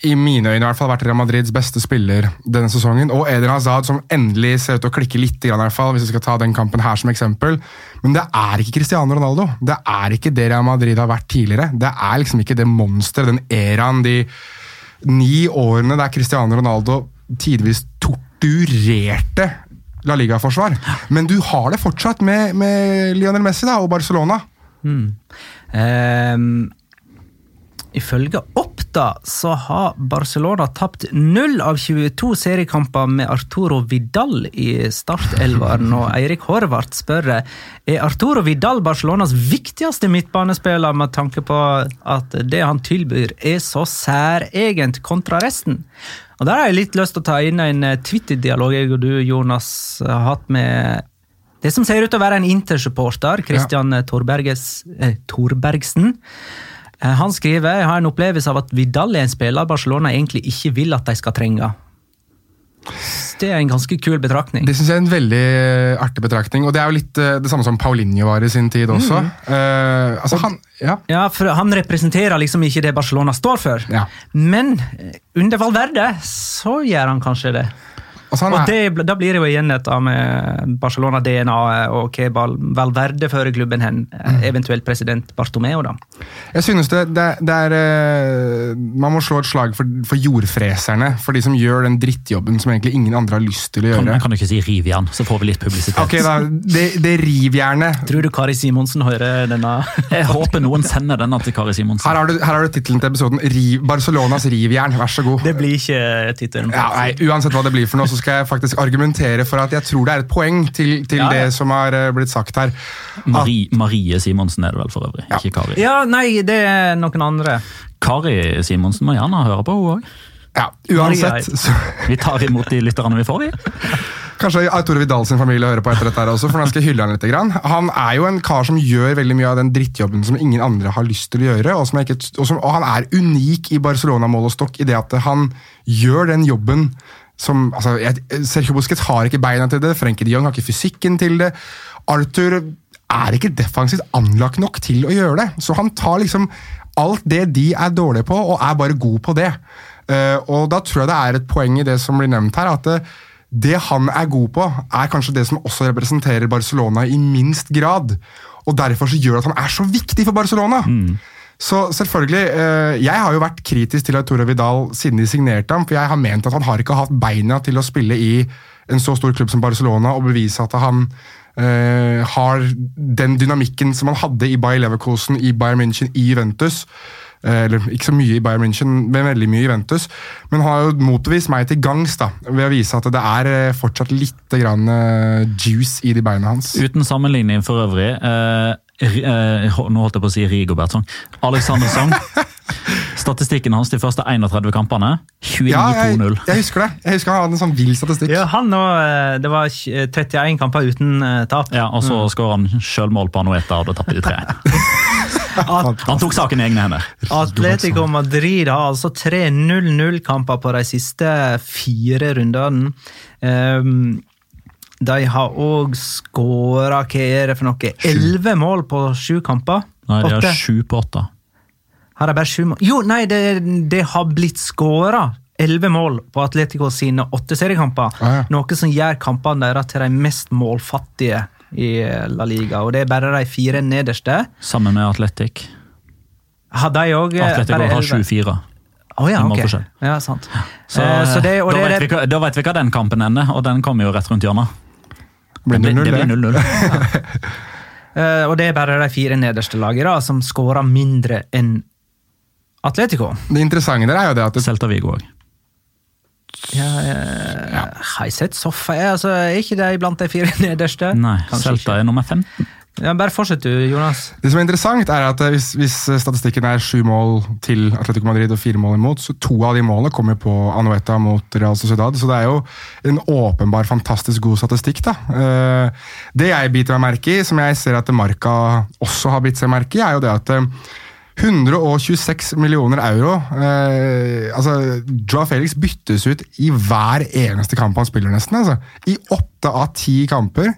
[SPEAKER 5] i mine øyne i hvert fall, vært Real Madrids beste spiller denne sesongen, og Eden Hazard som endelig ser ut til å klikke litt, i hvert fall, hvis vi skal ta den kampen her som eksempel. Men det er ikke Cristiano Ronaldo. Det er ikke det Real Madrid har vært tidligere. Det er liksom ikke det monsteret, den eraen, de ni årene der Cristiano Ronaldo tidvis torturerte La Liga-forsvar. Men du har det fortsatt med, med Lionel Messi da, og Barcelona.
[SPEAKER 1] Mm. Um, ifølge Oppda så har Barcelona tapt 0 av 22 seriekamper med Arturo Vidal i startelveren. Og Eirik Horvath spør er Arturo Vidal Barcelonas viktigste midtbanespiller med tanke på at det han tilbyr er så særegent kontra resten. Og Der har jeg litt lyst til å ta inn en Twitter-dialog jeg og du, Jonas, har hatt med det som ser ut til å være en Inter-supporter, Christian ja. eh, Torbergsen. Eh, han skriver jeg har en opplevelse av at Vidal er en spiller Barcelona egentlig ikke vil at de skal trenge. Det er en ganske kul betraktning.
[SPEAKER 5] Det synes jeg er en veldig eh, artig betraktning. Og det er jo litt det samme som Paulinho var i sin tid også. Mm. Uh, altså han,
[SPEAKER 1] ja. ja. for han representerer liksom ikke det Barcelona står for. Ja. Men under Valverde så gjør han kanskje det. Altså, og det, Da blir det jo igjen dette med Barcelona-DNA og hva Valverde fører klubben hen, mm. eventuelt president Bartomeo. da.
[SPEAKER 5] Jeg synes det, det, det, er eh, Man må slå et slag for, for, jordfreserne. For de som gjør den drittjobben som egentlig ingen andre har lyst til å gjøre.
[SPEAKER 4] Kan, kan du ikke si rivjern, så får vi litt publisitet.
[SPEAKER 5] Ok da, Det, det rivjernet.
[SPEAKER 1] Tror du Kari Simonsen hører denne?
[SPEAKER 4] Jeg håper noen sender denne til Kari Simonsen.
[SPEAKER 5] Her har du, her har du tittelen til episoden. Riv, Barcelonas rivjern. Vær så god.
[SPEAKER 1] Det blir ikke tittelen.
[SPEAKER 5] Ja, uansett hva det blir for noe, så skal jeg faktisk argumentere for at jeg tror det er et poeng til, til ja, ja. det som har eh, blitt sagt her.
[SPEAKER 4] Marie, Marie Simonsen er det vel for øvrig, ja. ikke Kari.
[SPEAKER 1] Ja, nei, det er noen andre.
[SPEAKER 4] Kari Simonsen må gjerne høre på, hun òg.
[SPEAKER 5] Ja, uansett.
[SPEAKER 4] vi tar imot de lytterne vi får, vi.
[SPEAKER 5] Kanskje Tore Vidal sin familie hører på etter dette her også, for nå skal jeg hylle han litt. Han er jo en kar som gjør veldig mye av den drittjobben som ingen andre har lyst til å gjøre. Og, ikke, og, som, og han er unik i Barcelona-mål og stokk i det at han gjør den jobben som, altså, jeg, Sergio Busquets har ikke beina til det, Frenkie de Jong har ikke fysikken til det. Arthur er ikke defensivt anlagt nok til å gjøre det. Så han tar liksom alt det de er dårlige på, og er bare god på det. Uh, og da tror jeg det er et poeng i det som blir nevnt her, at det, det han er god på, er kanskje det som også representerer Barcelona i minst grad. Og derfor så gjør det at han er så viktig for Barcelona. Mm. Så selvfølgelig, eh, Jeg har jo vært kritisk til Arturo Vidal siden de signerte ham. For jeg har ment at han har ikke hatt beina til å spille i en så stor klubb som Barcelona og bevise at han uh, har den dynamikken som han hadde i Bayer Leverkosen, i Bayern München, i Juventus. Uh, eller ikke så mye i Bayern München, men veldig mye i Juventus. Men har jo motvist meg til gangs da, ved å vise at det er fortsatt litt grann, uh, juice i de beina hans.
[SPEAKER 4] Uten sammenligning for øvrig. Eh, nå holdt jeg på å si Rigobert Song. Alexander Song. Statistikken hans de første 31 kampene 29-2-0. Ja,
[SPEAKER 5] jeg, jeg, husker det. Jeg husker Han hadde en sånn vill statistikk.
[SPEAKER 1] Ja, han nå, eh, Det var 31 kamper uten tap.
[SPEAKER 4] Ja, Og så mm. skårer han sjølmål på Anueta, og da tapte de 3-1. han tok saken i egne hender.
[SPEAKER 1] Atletico Madrid har altså tre 0-0-kamper på de siste fire rundene. Um, de har òg skåra hva er det for noe? Elleve mål på sju kamper?
[SPEAKER 4] Nei, de har sju på åtte.
[SPEAKER 1] Har de bare sju mål? Jo, nei, det, det har blitt skåra elleve mål på Atletico sine åtte seriekamper. Ah, ja. Noe som gjør kampene deres til de mest målfattige i La Liga. Og det er bare de fire nederste.
[SPEAKER 4] Sammen med Atletic.
[SPEAKER 1] Har de òg
[SPEAKER 4] Atletico har 7-4.
[SPEAKER 1] Oh, ja, okay. ja, sant.
[SPEAKER 4] Så, eh, så det, da, vet vi, da, vet vi, hva den kampen ender, og den kommer jo rett rundt hjørnet.
[SPEAKER 5] Det blir
[SPEAKER 4] 0-0.
[SPEAKER 1] uh, og det er bare de fire nederste lagene som skårer mindre enn Atletico.
[SPEAKER 5] Det interessante der er jo det at Selta
[SPEAKER 4] Celta Vigo òg.
[SPEAKER 1] Ja, ja. Har jeg sett Soffa? Altså, er ikke de blant de fire nederste?
[SPEAKER 4] Nei, Kanskje Celta er nummer 15.
[SPEAKER 1] Ja, Bare fortsett du, Jonas.
[SPEAKER 5] Det som er interessant er at hvis, hvis statistikken er sju mål til Atletico Madrid og fire mål imot, så to av de målene kommer på Anueta mot Real Sociedad. Så det er jo en åpenbar fantastisk god statistikk. da. Eh, det jeg biter meg merke i, som jeg ser at Marca også har bitt seg merke i, er jo det at 126 eh, millioner euro. Eh, altså, Joa Felix byttes ut i hver eneste kamp han spiller, nesten. altså. I åtte av ti kamper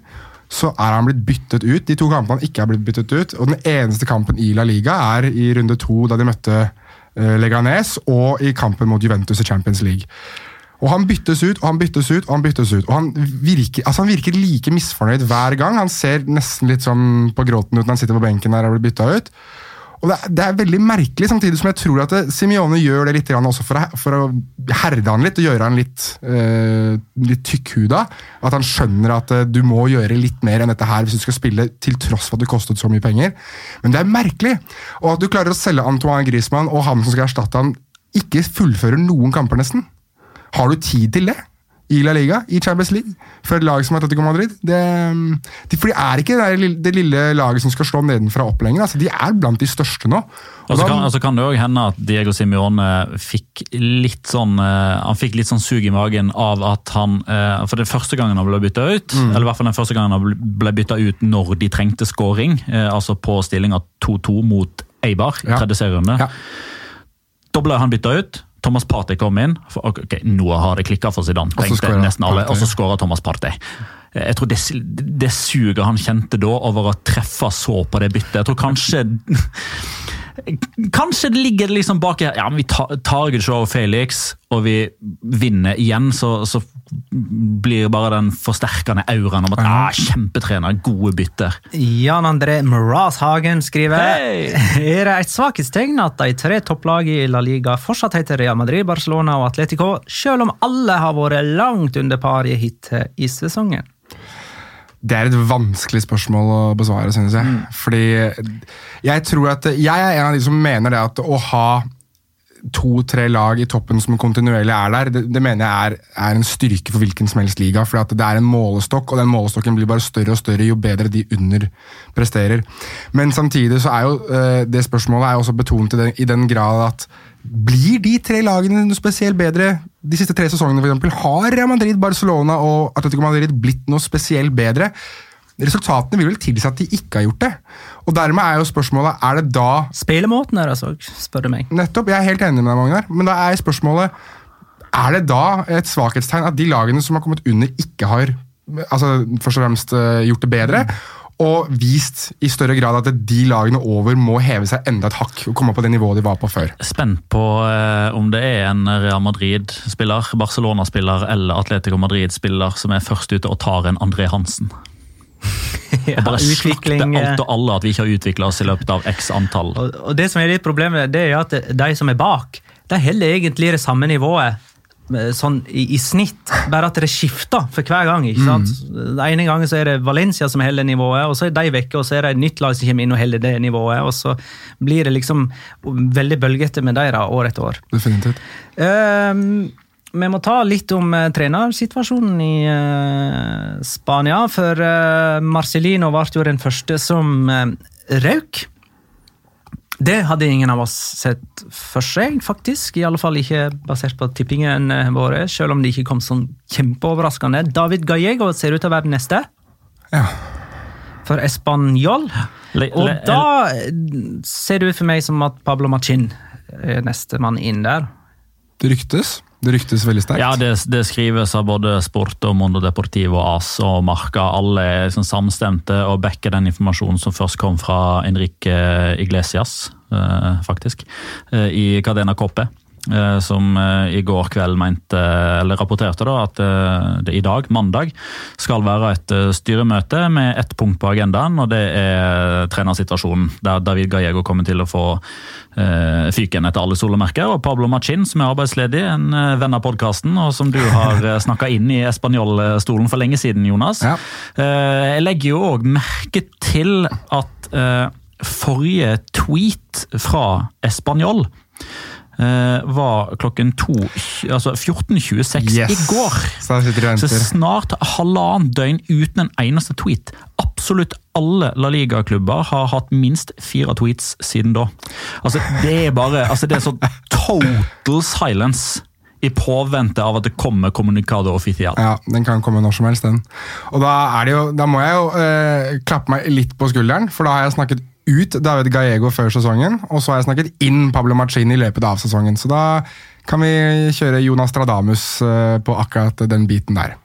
[SPEAKER 5] så er han blitt byttet ut. De to kampene han ikke er blitt byttet ut. Og den eneste kampen i La Liga er i runde to, da de møtte eh, Leganes, og i kampen mot Juventus i Champions League. Og Han byttes ut og han byttes ut og han byttes ut. og Han virker, altså han virker like misfornøyd hver gang. Han ser nesten litt sånn på gråten ut når han sitter på benken der og blir bytta ut. Og det det er, veldig merkelig, samtidig som jeg tror at det, Simione gjør det litt for å, for å herde han litt og gjøre han litt, uh, litt tykkhuda. At han skjønner at uh, du må gjøre litt mer enn dette her hvis du skal spille til tross for at det kostet så mye penger. Men det er merkelig! Og at du klarer å selge Antoine Griezmann og han som skal erstatte han, ikke fullfører noen kamper, nesten. Har du tid til det? I La Liga, i Champions League, for et lag som Atletico Madrid. Det, de, for de er ikke det, det, lille laget som skal slå nedenfra opp lenger. Altså, de er blant de største nå.
[SPEAKER 4] Og så kan, altså kan, det òg hende at Diego Simione fikk litt sånn eh, han fikk litt sånn sug i magen av at han eh, For det første gangen han ble bytta ut, mm. eller i hvert fall den første gangen han ble bytta ut når de trengte scoring, eh, altså på stillinga 2-2 mot Eibar i tredje serierunde, ja. da ble han bytta ut. Thomas Partey kom inn. For, ok, Nå har det klikka for Zidane, tenkte nesten alle, og så skåra Thomas Partey. Jeg tror det, det suget han kjente da over å treffe så på det byttet Jeg tror kanskje Kanskje det ligger liksom bak her ja, men Vi tar Joe Felix, og vi vinner igjen, så, så blir bare den forsterkende auraen om at ah, kjempetrener, gode bytter.
[SPEAKER 1] Jan André Hagen skriver hey! Er det et svakhetstegn at de tre topplagene i La Liga fortsatt heter Real Madrid, Barcelona og Atletico, selv om alle har vært langt under pariet hittil i sesongen?
[SPEAKER 5] Det er et vanskelig spørsmål å besvare, synes jeg. Mm. Fordi jeg tror at Jeg er en av de som mener det at å ha to-tre lag i toppen som kontinuerlig er der, det, det mener jeg er, er, en styrke for hvilken som helst liga. For det er en målestokk, og den målestokken blir bare større og større jo bedre de under presterer. Men samtidig så er jo uh, det spørsmålet er også betonet i den, i den grad at blir de tre lagene noe spesielt bedre de siste tre sesongene? For eksempel, har Real Madrid, Barcelona og Atletico Madrid blitt noe spesielt bedre? Resultatene vil vel tilsi at de ikke har gjort det. Og dermed er jo spørsmålet er det da
[SPEAKER 1] Spillemåten deres òg, spør du meg.
[SPEAKER 5] Nettopp, jeg er helt enig med deg, Magnar. Men da er spørsmålet er det da et svakhetstegn at de lagene som har kommet under, ikke har altså, først og fremst eh, gjort det bedre? Og vist i større grad at de lagene over må heve seg enda et hakk og komme på det nivået de var på før.
[SPEAKER 4] Spent på eh, om det er en Real Madrid-spiller, Barcelona-spiller eller Atletico Madrid-spiller som er først ute og tar en André Hansen. ja, og bare slakte alt og alle at vi ikke har utvikla oss i løpet av x antall.
[SPEAKER 1] Og, og, Det som er litt problemet, det er at de som er bak, de holder egentlig det samme nivået eh, sånn i, i, snitt, bare at det skifter for hver gang. ikke sant? Mm. Den ene gangen så er det Valencia som holder nivået, og så er de vekke, og så er det et nytt lag som kommer inn og holder det nivået. og Så blir det liksom veldig bølgete med dem år etter år.
[SPEAKER 5] Definitivt.
[SPEAKER 1] Um, vi må ta litt om uh, trenersituasjonen i uh, Spania. For uh, Marcelino ble jo den første som uh, røk. Det hadde ingen av oss sett for seg, faktisk. I alle fall ikke basert på tippingen våre, selv om det ikke kom sånn kjempeoverraskende. David Gallego ser ut til å være den neste.
[SPEAKER 5] Ja.
[SPEAKER 1] For Español. Og da ser det ut for meg som at Pablo Machin er nestemann inn der.
[SPEAKER 5] Det ryktes. Det ryktes veldig sterkt?
[SPEAKER 4] Ja, det, det, skrives av både Sport og Mondo Deportivo, AS og Marca. Alle er liksom samstemte og backer den informasjonen som først kom fra Enrique Iglesias, eh, faktisk, eh, i Cadena Coppe. Eh, som i går kveld mente, eller rapporterte da, at det i dag, mandag, skal være et styremøte med ett punkt på agendaen, og det er trenersituasjonen. Der David Gallego kommer til å få fyken etter alle solemerker. Og Pablo Machin, som er arbeidsledig, en venn av podkasten, og som du har snakka inn i Español-stolen for lenge siden, Jonas. Ja. Jeg legger jo òg merke til at forrige tweet fra Español var klokken to, altså 14.26 yes. i går. Så snart halvannet døgn uten en eneste tweet. Absolutt alle La Liga-klubber har hatt minst fire tweets siden da. Altså, det er bare altså, det er sånn total silence i påvente av at det kommer kommunikado official.
[SPEAKER 5] Ja, den kan komme når som helst, den. Og da, er det jo, da må jeg jo eh, klappe meg litt på skulderen, for da har jeg snakket ut David Gallego før sesongen, og så har jeg snakket inn Pablo Machini i løpet av sesongen. Så da kan vi kjøre Jonas Stradamus eh, på akkurat den biten der.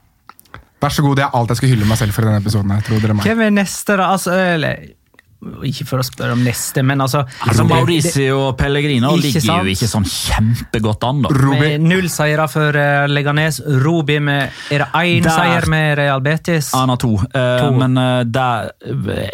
[SPEAKER 5] Vær så god, det er alt jeg skal hylle meg selv for i denne episoden. her, tror dere meg.
[SPEAKER 1] Hvem er neste, da? Altså, ikke for å spørre om neste, men altså
[SPEAKER 4] Altså, Mauricio og Pellegrino ligger
[SPEAKER 1] sant?
[SPEAKER 4] jo ikke sånn kjempegodt an, da.
[SPEAKER 5] Robi,
[SPEAKER 1] Med null seire for eh, Leganes. Rubi med Er det én seier med Real Betis?
[SPEAKER 4] Han har to. Eh,
[SPEAKER 1] To.
[SPEAKER 4] Men eh, der,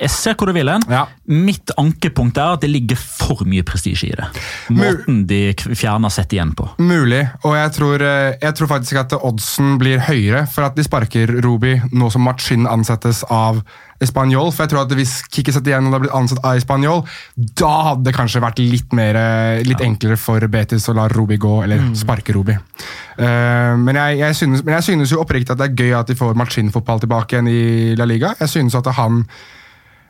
[SPEAKER 4] jeg ser hvor du vil hen.
[SPEAKER 5] Ja.
[SPEAKER 4] Mitt ankepunkt er at det ligger for mye prestisje i det. Måten de fjerner sett igjen på.
[SPEAKER 5] mulig. Og jeg tror, jeg tror faktisk at oddsen blir høyere for at de sparker Robi nå som Machin ansettes av Espanol. For jeg tror at hvis Kikki det har blitt ansatt av Español, da hadde det kanskje vært litt, mer, litt litt enklere for Betis å la Robi gå, eller sparke Robi. Uh, men, jeg, jeg synes, men jeg synes jo oppriktig at det er gøy at de får Machin-fotball tilbake igjen i La Liga. Jeg synes at han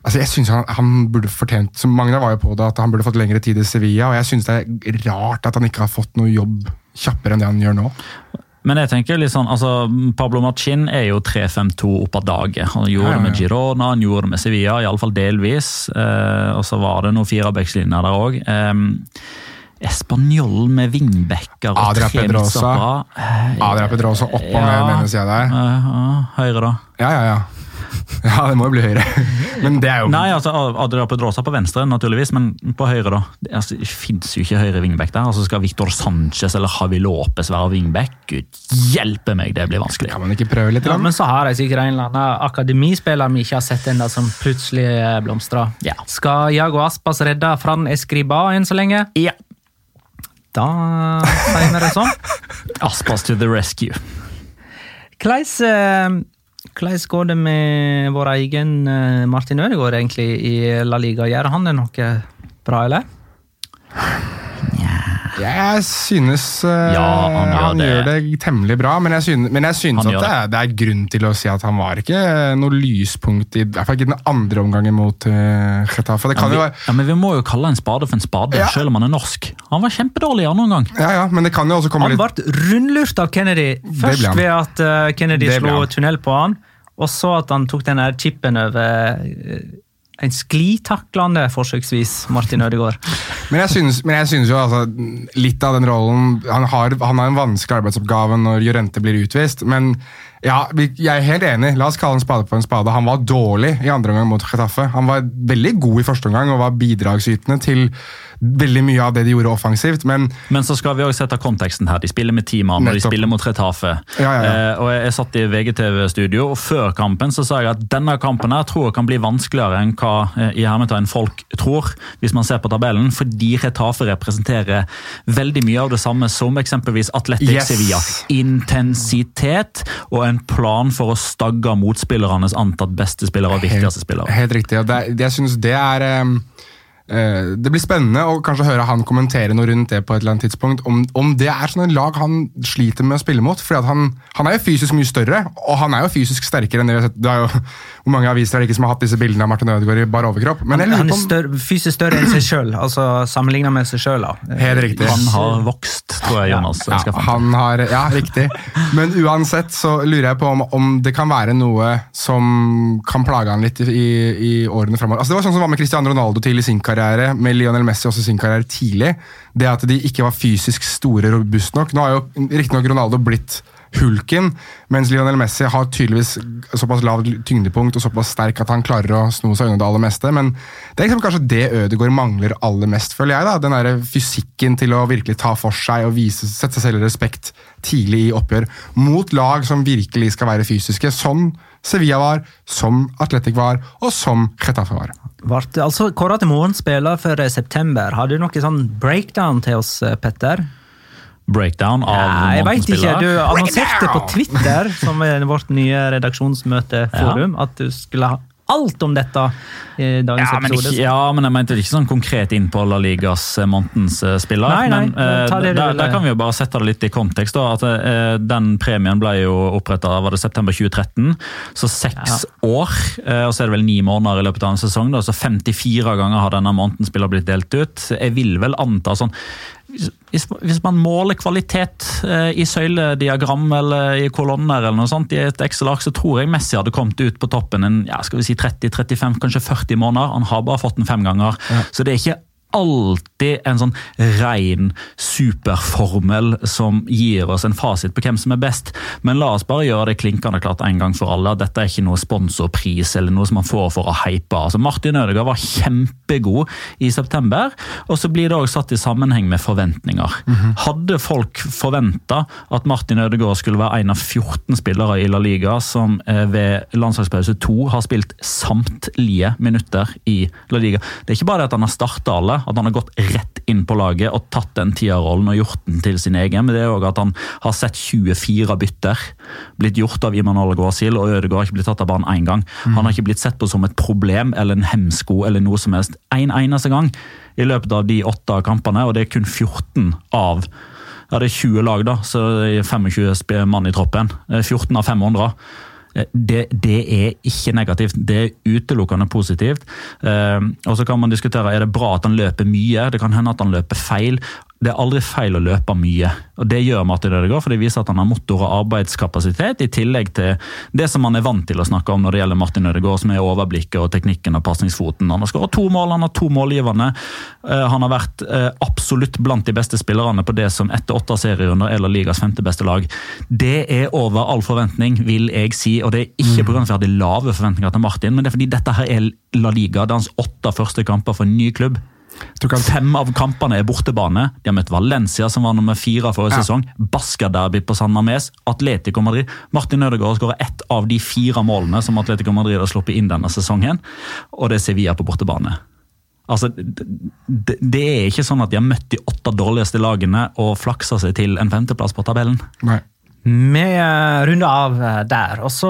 [SPEAKER 5] Altså jeg synes han, han burde fortjent, som Magna var jo på det, at han burde fått lengre tid i Sevilla. Og jeg synes det er rart at han ikke har fått noe jobb kjappere enn det han gjør nå.
[SPEAKER 4] Men jeg tenker litt sånn, altså Pablo Machin er jo 3-5-2 opp av daget. Han gjorde
[SPEAKER 5] Ja, ja,
[SPEAKER 4] det med. Girona, han gjorde det med Sevilla, iallfall delvis. Eh, og så var det noen firebackslinjer der òg. Eh, Espanjol med vingbekker og
[SPEAKER 5] Adria Pedrosa.
[SPEAKER 4] Eh,
[SPEAKER 5] Adria Pedrosa opp og
[SPEAKER 4] Ja.
[SPEAKER 5] ned ene sida der.
[SPEAKER 4] eh, høyre, da.
[SPEAKER 5] Ja, ja, ja. Ja, det må jo bli høyre. Men det er jo
[SPEAKER 4] Nei, altså Adria Pedrosa på venstre, naturligvis, men på høyre, da. Det, altså, det fins jo ikke høyre vingbekk der. Altså Skal Victor Sanchez eller Javi Lopez være vingbekk? Gud hjelpe meg, det blir vanskelig.
[SPEAKER 5] Kan man ikke prøve litt?
[SPEAKER 1] Ja, men så har de sikkert en eller annen akademispiller vi ikke har sett ennå, som plutselig eh, blomstrer.
[SPEAKER 4] Ja.
[SPEAKER 1] Skal Jago Aspas redde Fran Escriba enn så lenge?
[SPEAKER 4] Ja.
[SPEAKER 1] Da sier vi det sånn.
[SPEAKER 4] Aspas to the rescue.
[SPEAKER 1] Hvordan eh, hvordan går det med vår egen eh, Martin Ødegaard egentlig i La Liga? Gjør han det noe bra, eller?
[SPEAKER 5] Jeg synes uh,
[SPEAKER 4] Ja, han gjør
[SPEAKER 5] han
[SPEAKER 4] det.
[SPEAKER 5] gjør det temmelig bra, men jeg synes, men jeg synes at det er, det er grunn til å si at han var ikke noe lyspunkt i, hvert fall ikke den andre omgangen mot uh, Getafe. Det
[SPEAKER 4] Ja,
[SPEAKER 5] kan
[SPEAKER 4] vi,
[SPEAKER 5] jo være
[SPEAKER 4] ja, men vi må jo kalle en spade for en spade,
[SPEAKER 5] Ja.
[SPEAKER 4] selv om han er norsk. Han var kjempedårlig i andre omgang.
[SPEAKER 5] Ja, ja, men det kan jo også komme
[SPEAKER 1] Han
[SPEAKER 5] litt
[SPEAKER 1] ble rundlurt av Kennedy. Først ved at uh, Kennedy slo tunnel på han, og så at han tok den der chipen over en sklitaklende, forsøksvis, Martin Ødegaard.
[SPEAKER 5] Men jeg synes, men jeg synes jo altså, litt av den rollen Han har, han har en vanskelig arbeidsoppgave når Jorente blir utvist, men ja, jeg er helt enig. La oss kalle en spade på en spade. Han var dårlig i andre omgang mot Chetaffe. Han var veldig god i første omgang og var bidragsytende til veldig mye av det de gjorde offensivt, men
[SPEAKER 4] Men så skal vi også sette konteksten her. De spiller med ti mann, og de spiller mot Retafe.
[SPEAKER 5] Ja, ja, ja.
[SPEAKER 4] Eh, og jeg, jeg satt i VGTV-studio, og før kampen så sa jeg at denne kampen her tror jeg kan bli vanskeligere enn hva eh, i hermetegn folk tror, hvis man ser på tabellen, fordi Retafe representerer veldig mye av det samme som eksempelvis Atletic
[SPEAKER 5] Yes.
[SPEAKER 4] Sevilla. Intensitet og en plan for å stagge motspillernes antatt beste spillere og viktigste spillere.
[SPEAKER 5] Helt riktig. og det, jeg synes det er eh, Det blir spennende å kanskje høre han kommentere noe rundt det på et eller annet tidspunkt. Om, om det er sånn en lag han sliter med å spille mot. fordi at han, han er jo fysisk mye større, og han er jo fysisk sterkere enn det vi har sett. Det er jo, hvor mange aviser er det ikke som har hatt disse bildene av Martin Ødegaard i bar overkropp? Men
[SPEAKER 1] han,
[SPEAKER 5] Han
[SPEAKER 1] er større, fysisk større enn seg sjøl, altså sammenligna med seg sjøl.
[SPEAKER 5] Helt riktig.
[SPEAKER 4] Han har vokst, tror jeg Jonas
[SPEAKER 5] ja,
[SPEAKER 4] ja,
[SPEAKER 5] han har, ja, riktig. Men uansett så lurer jeg på om, om det kan være noe som kan plage han litt i, i, i årene framover. Altså, det var sånn som var med Cristiano Ronaldo til i sin karriere, med Lionel Messi også sin karriere tidlig. Det at de ikke var fysisk store og robust nok. Nå har jo riktignok Ronaldo blitt hulken, mens Lionel Messi har tydeligvis såpass lavt tyngdepunkt og såpass sterk at han klarer å sno seg unna det aller meste. Men det er liksom kanskje det Ødegaard mangler aller mest, føler jeg. da, Den der fysikken til å virkelig ta for seg og vise, sette seg selv i respekt tidlig i oppgjør. Mot lag som virkelig skal være fysiske, som Sevilla var, som Atletic var, og som Getafe var.
[SPEAKER 1] Ble altså kåra til morgenspiller spiller for eh, september. Har du noe sånn breakdown til oss, eh, Petter?
[SPEAKER 4] Breakdown av
[SPEAKER 1] Ja, jeg veit ikke. Du annonserte på Twitter, som er vårt nye redaksjonsmøteforum, at du skulle ha alt om dette i dagens
[SPEAKER 4] Ja men,
[SPEAKER 1] episode.
[SPEAKER 4] ikke, ja, men jeg mente ikke sånn konkret inn på La Ligas eh, månedens eh, spiller.
[SPEAKER 1] Nei, nei,
[SPEAKER 4] men
[SPEAKER 1] det
[SPEAKER 4] der, der kan vi jo bare sette det litt i kontekst. Da, at uh, Den premien ble jo oppretta september 2013, så seks år. Uh, og så er det vel ni måneder i løpet av en sesong. Da, så 54 ganger har denne månedens spiller blitt delt ut. Jeg vil vel anta sånn hvis, hvis, man måler kvalitet eh, i søylediagram eller i kolonner eller noe sånt i et Excel-ark, så tror jeg Messi hadde kommet ut på toppen en ja, skal vi si 30-35, kanskje 40 måneder. Han har bare fått den fem ganger. Så det er ikke alltid en sånn ren superformel som gir oss en fasit på hvem som er best. Men la oss bare gjøre det klinkende klart en gang for alle. Dette er ikke noe sponsorpris eller noe som man får for å hype. Altså, Martin Ødegaard var kjempegod i september, og så blir det også satt i sammenheng med forventninger. Hadde folk forventa at Martin Ødegaard skulle være en av 14 spillere i La Liga som eh, ved landslagspause 2 har spilt samtlige minutter i La Liga? Det er ikke bare det at han har starta alle, at han har gått rett inn på laget og tatt den tierrollen og gjort den til sin egen, men det er òg at han har sett 24 bytter blitt gjort av Imanol Ghasil, og Ødegaard har ikke blitt tatt av banen én gang. Han har ikke blitt sett på som et problem eller en hemsko eller noe som helst en eneste gang i løpet av de åtte kampene, og det er kun 14 av ja, det er 20 lag, da, så det er 25 mann i troppen. Eh, 14 av 500. Det, det er ikke negativt, det er utelukkende positivt. Eh, og så kan man diskutere er det bra at han løper mye. Det kan hende at han løper feil. Det er aldri feil å løpe mye, og det gjør Martin Ødegaard, for det viser at han har motor- og arbeidskapasitet, i tillegg til det som han er vant til å snakke om når det gjelder Martin Ødegaard, som er overblikket og teknikken og pasningsfoten. Han har skåret to mål, han har to målgivende. Eh, Han har vært eh, absolutt blant de beste spillerne på det som etter åtte serierunder er La Ligas femte beste lag. Det er over all forventning, vil jeg si, og det er ikke pga. at vi hadde lave forventninger til Martin, men det er fordi dette her er La Liga, det er hans åtte første kamper for en ny klubb. Fem av kampene er bortebane. De har møtt Valencia, som var nummer fire forrige
[SPEAKER 5] Ja.
[SPEAKER 4] sesong. Basca-derby på San Mames. Atletico Madrid. Martin Ødegaard skårer ett av de fire målene som Atletico Madrid har sluppet inn denne sesongen, og det er Sevilla på bortebane. Altså, det, det er ikke sånn at de har møtt de åtte dårligste lagene og flaksa seg til en femteplass på tabellen.
[SPEAKER 5] Nei.
[SPEAKER 1] Vi eh, runder av eh, der, og så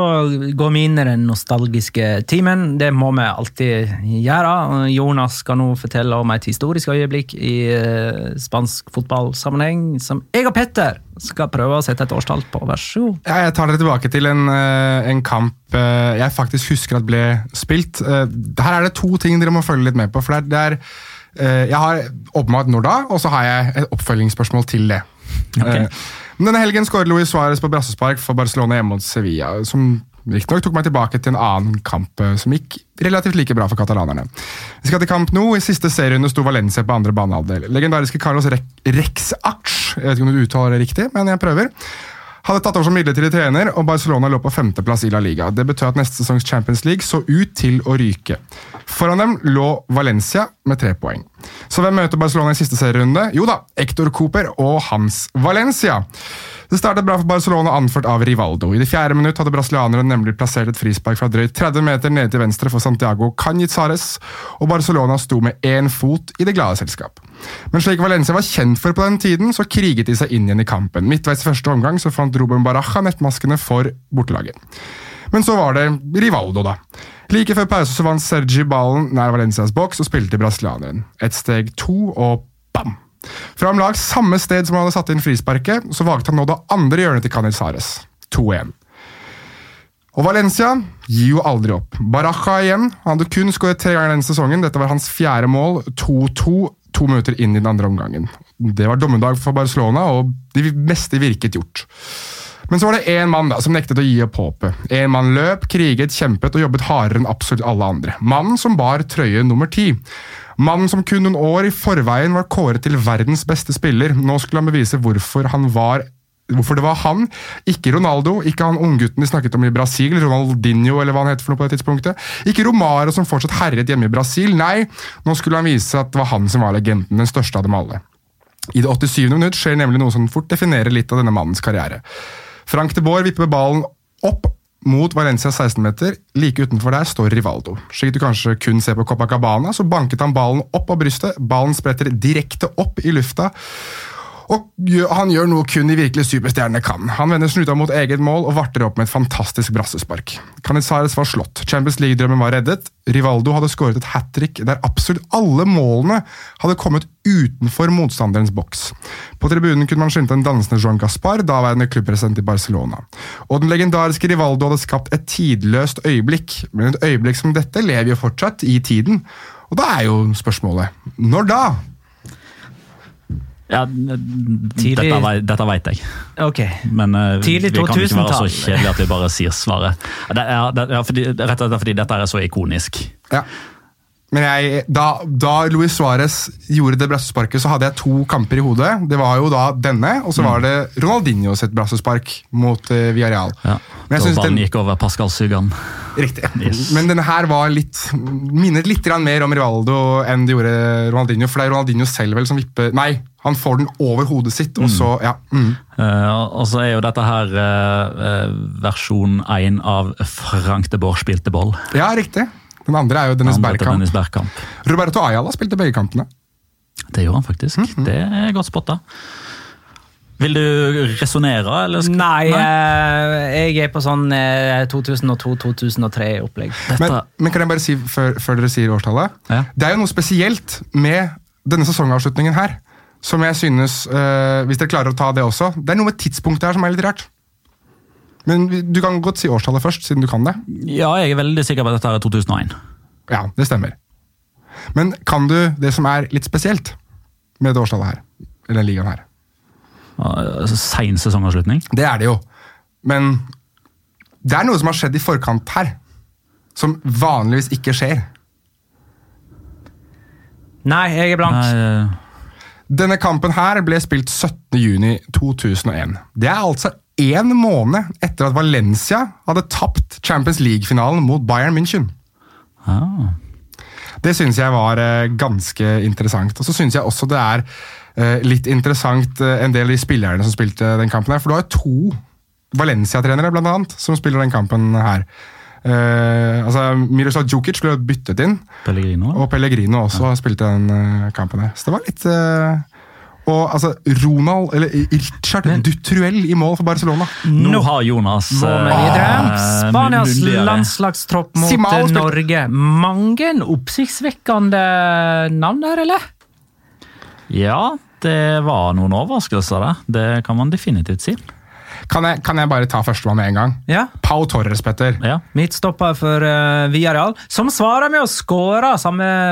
[SPEAKER 1] går vi inn i den nostalgiske timen. Det må vi alltid gjøre. Jonas skal nå fortelle om et historisk øyeblikk i eh, spansk fotballsammenheng som jeg og Petter skal prøve å sette et årstall på. Vær så god.
[SPEAKER 5] Ja, jeg tar dere tilbake til en, en kamp jeg faktisk husker at ble spilt. Her er det to ting dere må følge litt med på. for det er, Jeg har åpenbart når da, og så har jeg et oppfølgingsspørsmål til det. Eh, Denne helgen skåret Luis Suárez på brassespark for Barcelona hjemme mot Sevilla, som riktignok tok meg tilbake til en annen kamp eh, som gikk relativt like bra for katalanerne. Vi skal til kamp nå. I siste serierunde sto Valencia på andre banehalvdel. Legendariske Carlos Re Rex-Arch, jeg vet ikke om du uttaler det riktig, men jeg prøver, hadde tatt over som midlertidig trener, og Barcelona lå på femteplass i La Liga. Det betød at neste sesongs Champions League så ut til å ryke. Foran dem lå Valencia med tre poeng. Så hvem møter Barcelona i siste serierunde? Jo da, Hector Cooper og Hans Valencia. Det startet bra for Barcelona, anført av Rivaldo. I det fjerde minutt hadde brasilianeren nemlig plassert et frispark fra drøyt 30 meter nede til venstre for Santiago Canizares, og Barcelona sto med én fot i det glade selskap. Men slik Valencia var kjent for på den tiden, så kriget de seg inn igjen i kampen. Midtveis i første omgang så fant Ruben Baraja nettmaskene for bortelaget. Men så var det Rivaldo, da. Like før pause så vant Sergi ballen nær Valencias boks og spilte brasilianeren. Et steg to, og bam! Fra om lag samme sted som han hadde satt inn frisparket, så valgte han nå det andre hjørnet til Canizares. 2-1. Og Valencia gir jo aldri opp. Baraja igjen. Han hadde kun skåret tre ganger denne sesongen. Dette var hans fjerde mål. 2-2 to minutter inn i den andre omgangen. Det var dommedag for Barcelona, og det meste virket gjort. Men så var det én mann da, som nektet å gi opp håpet. En mann løp, kriget, kjempet og jobbet hardere enn absolutt alle andre. Mannen som bar trøye nummer ti. Mannen som kun noen år i forveien var kåret til verdens beste spiller. Nå skulle han bevise hvorfor han var Hvorfor det var han, ikke Ronaldo, ikke han unggutten de snakket om i Brasil, Ronaldinho eller hva han heter for noe på det tidspunktet. Ikke Romaro som fortsatt herjet hjemme i Brasil. Nei, nå skulle han vise at det var han som var legenden, den største av dem alle. I det 87. minutt skjer nemlig noe som fort definerer litt av denne mannens karriere. Frank de Boer vipper ballen opp mot Valencia 16-meter. Like utenfor der står Rivaldo. Slik du kanskje kun ser på Copacabana, så banket han ballen opp av brystet. Ballen spretter direkte opp i lufta. Og han gjør noe kun de virkelig superstjernene kan. Han vender snuta mot eget mål og varter opp med et fantastisk brassespark. Canizares var slått, Champions League-drømmen var reddet. Rivaldo hadde skåret et hat trick der absolutt alle målene hadde kommet utenfor motstanderens boks. På tribunen kunne man skimte en dansende Joan Gaspar, daværende klubbpresident i Barcelona. Og den legendariske Rivaldo hadde skapt et tidløst øyeblikk, men et øyeblikk som dette lever jo fortsatt i tiden. Og da er jo spørsmålet når da?
[SPEAKER 4] Ja,
[SPEAKER 1] Tidlig-
[SPEAKER 4] dette, dette vet jeg.
[SPEAKER 1] Ok.
[SPEAKER 4] Men uh,
[SPEAKER 1] Tidlig
[SPEAKER 4] vi kan ikke være så kjedelige at vi bare sier svaret. Det er, det er fordi, rett og slett fordi dette er så ikonisk.
[SPEAKER 5] Ja. Men jeg, da, da Luis Suárez gjorde det brassesparket, så hadde jeg to kamper i hodet. Det var jo da denne, og så var det Ronaldinho sitt brassespark mot uh, Villarreal.
[SPEAKER 4] Ja.
[SPEAKER 5] Men jeg
[SPEAKER 4] Da ballen gikk over Pascal Sygan.
[SPEAKER 5] Riktig.
[SPEAKER 4] Yes.
[SPEAKER 5] Men denne her var litt minnet litt mer om Rivaldo enn det gjorde Ronaldinho. For det er Ronaldinho selv vel som vipper Nei, han får den over hodet sitt, og så Ja. Mm.
[SPEAKER 4] Uh, og så er jo dette her eh, versjon 1 av Frank de Boer spilte ball.
[SPEAKER 5] ja riktig. Den andre er jo Dennis Bergkamp.
[SPEAKER 4] Dennis Bergkamp.
[SPEAKER 5] Roberto Ayala spilte begge kampene.
[SPEAKER 4] Det gjorde han faktisk.
[SPEAKER 1] Mhm.
[SPEAKER 4] Det er godt spotta. Vil du resonnere, eller? skal-
[SPEAKER 1] Nei, Nei, jeg er på sånn 2002-2003-opplegg.
[SPEAKER 5] Men, men kan jeg bare si før, før dere sier årstallet?
[SPEAKER 4] Ja.
[SPEAKER 5] Det er jo noe spesielt med denne sesongavslutningen her. Som jeg synes, øh, hvis dere klarer å ta det også Det er noe med tidspunktet her som er litt rart. Men du kan godt si årstallet først, siden du kan det.
[SPEAKER 4] Ja, jeg er veldig sikker på at dette er 2001.
[SPEAKER 5] Ja, det stemmer. Men kan du det som er litt spesielt med det årstallet her? Eller den ligaen her?
[SPEAKER 4] Uh, Sein sesongavslutning.
[SPEAKER 5] Det er det jo. Men det er noe som har skjedd i forkant her. Som vanligvis ikke skjer.
[SPEAKER 1] Nei, jeg er blank.
[SPEAKER 4] Nei, eh,
[SPEAKER 5] Denne kampen her ble spilt 17.6.2001. Det er altså én måned etter at Valencia hadde tapt Champions League-finalen mot Bayern München.
[SPEAKER 4] ah.
[SPEAKER 5] Det syns jeg var eh, ganske interessant. Og så syns jeg også det er eh, litt interessant eh, en del av de spillerne som spilte den kampen her. For du har to Valencia-trenere blant annet, som spiller den kampen her. Uh, altså Miroslav Djukic ble byttet inn,
[SPEAKER 4] Pellegrino.
[SPEAKER 5] og Pellegrino også spilte den kampen her. Så det var litt eh, Og altså, Ronald, eller Richard Dutruel i mål for Barcelona.
[SPEAKER 4] Nå har Jonas
[SPEAKER 1] Gå med
[SPEAKER 4] eh.
[SPEAKER 1] Spanias
[SPEAKER 4] munnligere.
[SPEAKER 1] landslagstropp mot
[SPEAKER 5] Simao
[SPEAKER 1] eh, Norge. Mange oppsiktsvekkende navn der, eller?
[SPEAKER 4] Ja, det var noen overraskelser der. Det kan man definitivt si.
[SPEAKER 5] Kan jeg, kan jeg bare ta førstemann med en gang?
[SPEAKER 1] Ja.
[SPEAKER 5] Pau Torres, Petter.
[SPEAKER 4] Ja.
[SPEAKER 1] Midtstopper for uh, Villarreal, som svarer med å skåre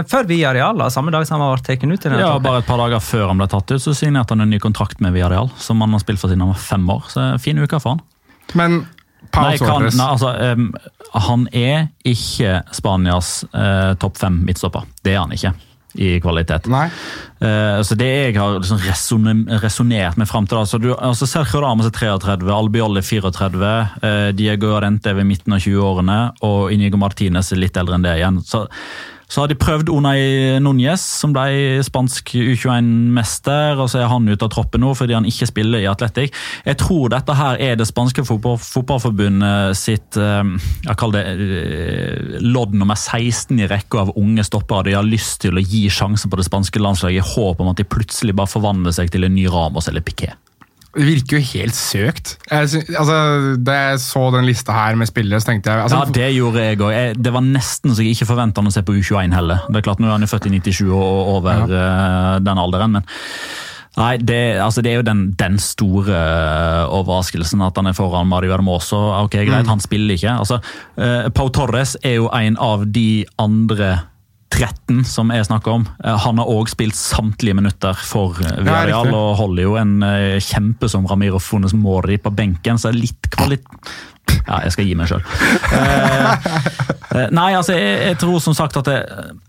[SPEAKER 1] før Villarreal, da, samme dag som han var tatt ut. i denne
[SPEAKER 4] Ja,
[SPEAKER 1] troppen.
[SPEAKER 4] Bare et par dager før han ble tatt ut, så signerte han en ny kontrakt med Villarreal. Som han har spilt for siden han var fem år. Så fin uke for han.
[SPEAKER 5] Men Pau
[SPEAKER 4] Nei, kan,
[SPEAKER 5] Torres
[SPEAKER 4] nei, altså, um, han er ikke Spanias uh, topp fem midtstopper. Det er han ikke i kvalitet. Eh, så det jeg har liksom resonne- resonnert meg fram til da, du, altså Sergio Ramos er 33, Albiol er 34, uh, Diego Arente er ved midten av 20-årene, og Inigo Martinez er litt eldre enn det igjen. Så, så har de prøvd Unai Núñez, som ble spansk U21-mester, og så er han ute av troppen nå fordi han ikke spiller i Atletic. Jeg tror dette her er det spanske fotball, fotballforbundet sitt eh, jeg kaller det eh, lodd nummer 16 i rekka av unge stoppere de har lyst til å gi sjansen på det spanske landslaget i håp om at de plutselig bare forvandler seg til en ny Ramos eller Piquet.
[SPEAKER 5] Det virker jo helt søkt. Jeg, altså, da jeg så den lista her med spillere, så tenkte jeg altså,
[SPEAKER 4] Ja, Det gjorde jeg òg. Det var nesten så jeg ikke forventa å se på U21 heller. Det er klart Nå er han jo født i 97 og over eh, den alderen, men Nei, det, altså det er jo den, den store eh, overraskelsen at han er foran Mario Hermoso. Ok, greit, han spiller ikke. Altså, eh, Pau Torres er jo en av de andre 13 som jeg snakker om. Eh, han har òg spilt samtlige minutter for eh, Villarreal og holder jo en eh, kjempe som Ramiro Funes Mori på benken, så litt kvalitet Ja, jeg skal gi meg sjøl. Eh, nei, altså, jeg, jeg tror som sagt at det,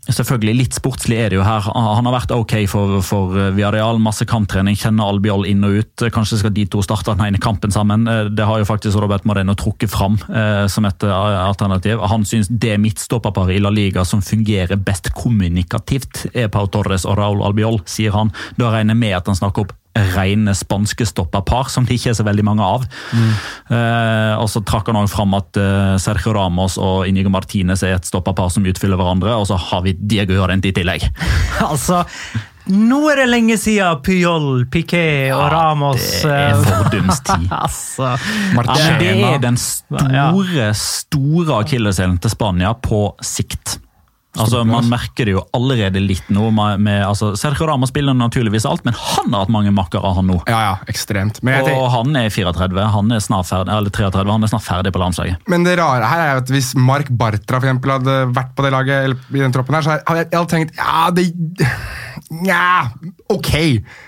[SPEAKER 4] Selvfølgelig, litt sportslig er det jo her. Han har vært ok for, for Viareal. Masse kamptrening, kjenner Albiol inn og ut. Kanskje skal de to starte den ene kampen sammen. Eh, Det har jo faktisk Robert Moreno trukket fram eh, som et eh, alternativ. Han syns det midtstopperparet i La Liga som fungerer best kommunikativt, er Pau Torres og Raúl Albiol, sier han. Da regner jeg med at han snakker opp rene spanske stopperpar, som det ikke er så veldig mange av. Eh, og så trakk han også fram at eh, Sergio Ramos og Inigo Martinez er et stopperpar som utfyller hverandre, og så har vi Diego Jorente i tillegg.
[SPEAKER 1] altså, nå er det lenge siden Puyol, Piquet og Ramos
[SPEAKER 4] Det er
[SPEAKER 1] eh,
[SPEAKER 4] fordums tid.
[SPEAKER 1] altså,
[SPEAKER 4] Ja, det er den store, store akilleshælen til Spania på sikt. Altså, Man merker det jo allerede litt nå. Med, med, altså, Sergio Ramos spiller naturligvis alt, men han har hatt mange makkere han nå.
[SPEAKER 5] Ja, ja, ekstremt.
[SPEAKER 4] Og han er 34, han er snart ferdig, eller 33, han er snart ferdig på landslaget.
[SPEAKER 5] men det rare her er jo at hvis Mark Bartra for eksempel, hadde vært på det laget, eller i den troppen her, så hadde jeg, jeg hadde tenkt ja, det Nja, ok.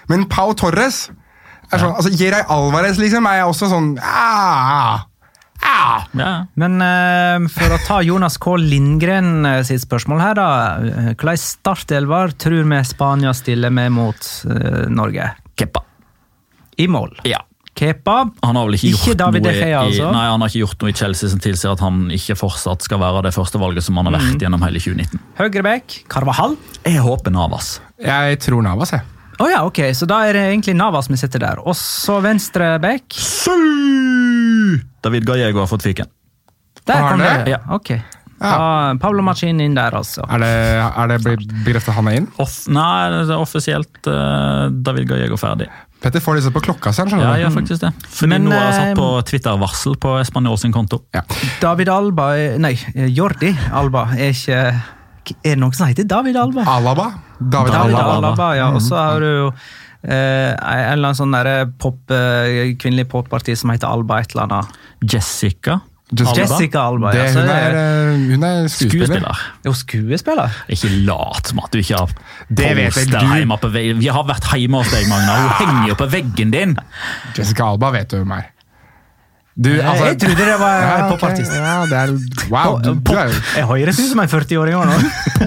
[SPEAKER 5] Men Pau Torres er sånn, altså Jeray Alvarez liksom, er jeg også sånn ja, ja,
[SPEAKER 4] Ja.
[SPEAKER 1] Men uh, for å ta Jonas K. Lindgren uh, sitt spørsmål her, da. eh, Hvilken startelver tror vi Spania stiller med mot uh, Norge?
[SPEAKER 4] Kepa.
[SPEAKER 1] I mål.
[SPEAKER 4] Ja.
[SPEAKER 1] Kepa.
[SPEAKER 4] Han har vel ikke,
[SPEAKER 1] Ikke
[SPEAKER 4] gjort
[SPEAKER 1] David
[SPEAKER 4] noe
[SPEAKER 1] De altså.
[SPEAKER 4] i, nei, han har ikke gjort noe i Chelsea som tilsier at han ikke fortsatt skal være det første valget som han har
[SPEAKER 1] Mm.
[SPEAKER 4] vært gjennom hele 2019.
[SPEAKER 1] Høyrebekk. Carvahall.
[SPEAKER 4] Jeg håper Navas.
[SPEAKER 5] Jeg tror Navas, jeg.
[SPEAKER 1] Å ja, ok, så da er det egentlig Navas vi sitter der. Og så venstre venstrebekk.
[SPEAKER 4] David Gallego har fått fiken.
[SPEAKER 1] Der kom det.
[SPEAKER 5] det?
[SPEAKER 4] Ja.
[SPEAKER 1] Ok. Ja. Pablo Machin inn der, altså.
[SPEAKER 5] Er det, er det bekreftet han er inn?
[SPEAKER 4] Off, nei, det er offisielt uh, David Gallego ferdig.
[SPEAKER 5] Petter får disse på klokka si.
[SPEAKER 4] Ja, jeg gjør faktisk det. Fordi
[SPEAKER 1] Men,
[SPEAKER 4] nå har jeg
[SPEAKER 1] eh,
[SPEAKER 4] satt på Twitter-varsel på Espanol sin konto.
[SPEAKER 5] Ja.
[SPEAKER 1] David Alba Nei, Jordi Alba er ikke Er det noen som heter David Alba?
[SPEAKER 5] Alaba. David
[SPEAKER 1] David
[SPEAKER 5] Alaba.
[SPEAKER 1] Ja. Og så har du jo eh, en eller annen sånn der pop, eh, kvinnelig popparti som heter Alba et eller annet.
[SPEAKER 4] Jessica.
[SPEAKER 5] Just-
[SPEAKER 1] Jessica Alba,
[SPEAKER 5] Det,
[SPEAKER 1] ja. Så
[SPEAKER 5] hun, er, eh, hun er skuespiller.
[SPEAKER 4] Skuespiller.
[SPEAKER 1] er skuespiller?
[SPEAKER 4] Ikke lat som at du ikke har
[SPEAKER 5] Det
[SPEAKER 4] poster hjemme på veggen. Vi har vært hjemme hos deg, Magna. Hun henger jo på veggen din.
[SPEAKER 5] Jessica Alba vet du hvem er. Du, altså-
[SPEAKER 1] jeg trodde det var
[SPEAKER 5] Ja,
[SPEAKER 1] en
[SPEAKER 5] ok.
[SPEAKER 1] popartist.
[SPEAKER 5] Ja, det er, wow, du, du er jo
[SPEAKER 1] Jeg høres ut som en 40-åring òg nå.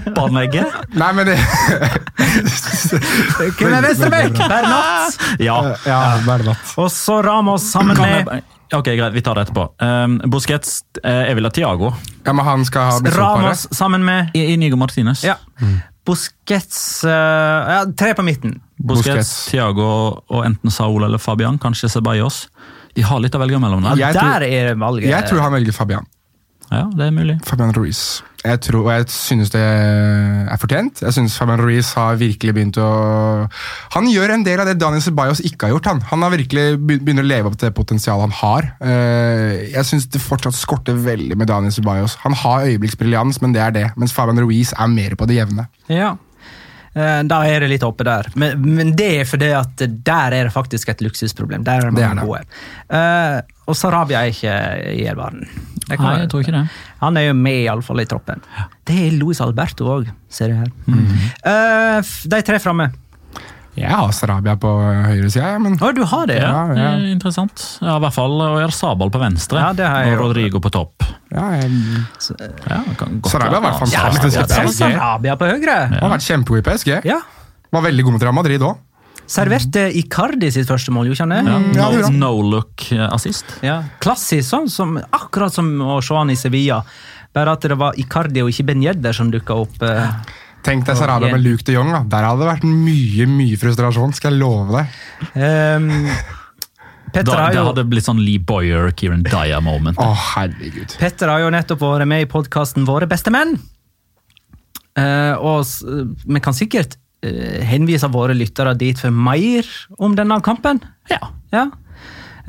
[SPEAKER 4] Popanlegget.
[SPEAKER 5] Nei, men det
[SPEAKER 1] Hvem er venstrebekk? Bernat.
[SPEAKER 4] Ja.
[SPEAKER 5] Ja, Bernat.
[SPEAKER 1] Og så Ramos sammen med
[SPEAKER 4] ok, greit, vi tar det etterpå. Um, Busquets, uh, jeg vil ha Tiago.
[SPEAKER 5] Ja, men han skal ha
[SPEAKER 1] Ramos sammen med
[SPEAKER 4] I- Inigo Martinez.
[SPEAKER 1] ja. Busquets uh, ja, Tre på midten.
[SPEAKER 4] Busquets,
[SPEAKER 5] Busquets.
[SPEAKER 4] Tiago og enten Saul eller Fabian. Kanskje Ceballos. De har litt å velge mellom der.
[SPEAKER 5] Jeg tror-
[SPEAKER 1] Der er valget.
[SPEAKER 5] Jeg tror han velger Fabian.
[SPEAKER 4] Ja, det er mulig.
[SPEAKER 5] Fabian Ruiz. Jeg tror, og jeg synes det er fortjent. Jeg synes Fabian Ruiz har virkelig begynt å Han gjør en del av det Daniel Ceballos ikke har gjort. Han Han har virkelig be- begynt å leve opp til det potensialet han har. Eh, Jeg synes det fortsatt skorter veldig med Daniel Ceballos. Han har øyeblikksbriljans, men det er det. Mens Fabian Ruiz er mer på det jevne.
[SPEAKER 1] Ja. Eh, Da er det litt oppe der. Men, men det er fordi at der er det faktisk et luksusproblem. Der er
[SPEAKER 5] Det
[SPEAKER 1] mange
[SPEAKER 5] det.
[SPEAKER 1] gode. Uh, og Sarabia er ikke i Elvaren.
[SPEAKER 4] Nei, jeg tror ikke det.
[SPEAKER 1] Han er jo med iallfall i troppen. Det er Luis Alberto òg, ser jeg her. Eh, Uh, de tre framme.
[SPEAKER 5] Jeg har Sarabia på høyresida, men
[SPEAKER 1] oh, du har det, ja?
[SPEAKER 5] Ja,
[SPEAKER 4] Det
[SPEAKER 5] ja.
[SPEAKER 4] er interessant. Ja, I hvert fall Oyer Sabal på venstre
[SPEAKER 1] Ja, det har jeg
[SPEAKER 4] og. Rodrigo på topp.
[SPEAKER 5] ja, jeg,
[SPEAKER 4] Ja, kan godt
[SPEAKER 5] Sarabia var fantastisk.
[SPEAKER 1] Ja, men. Sarabia på høyre.
[SPEAKER 5] Han har vært kjempegod i PSG.
[SPEAKER 1] Ja.
[SPEAKER 5] Var veldig god mot Real Madrid òg.
[SPEAKER 1] Serverte Icardi sitt første mål, gjorde han det?
[SPEAKER 4] Ja,
[SPEAKER 5] ja,
[SPEAKER 4] no, no look eh, assist.
[SPEAKER 1] Ja, Klassisk, sånn som, akkurat som å se han i Sevilla. Bare at det var Icardi og ikke Ben Yedder som dukka opp. eh.
[SPEAKER 5] Tenk deg Sarabia med Luke de Jong. Da. Der hadde det vært mye mye frustrasjon, skal jeg love deg.
[SPEAKER 1] Um, Petter,
[SPEAKER 4] Da,
[SPEAKER 1] har
[SPEAKER 4] det
[SPEAKER 1] jo,
[SPEAKER 4] hadde blitt sånn Lee Boyer, Kieran Dyer-moment.
[SPEAKER 5] Å, herregud.
[SPEAKER 1] Petter har jo nettopp vært med i podkasten Våre beste menn. Uh, og vi kan sikkert uh, henvise våre lyttere dit for mer om denne kampen.
[SPEAKER 4] Ja.
[SPEAKER 1] Ja.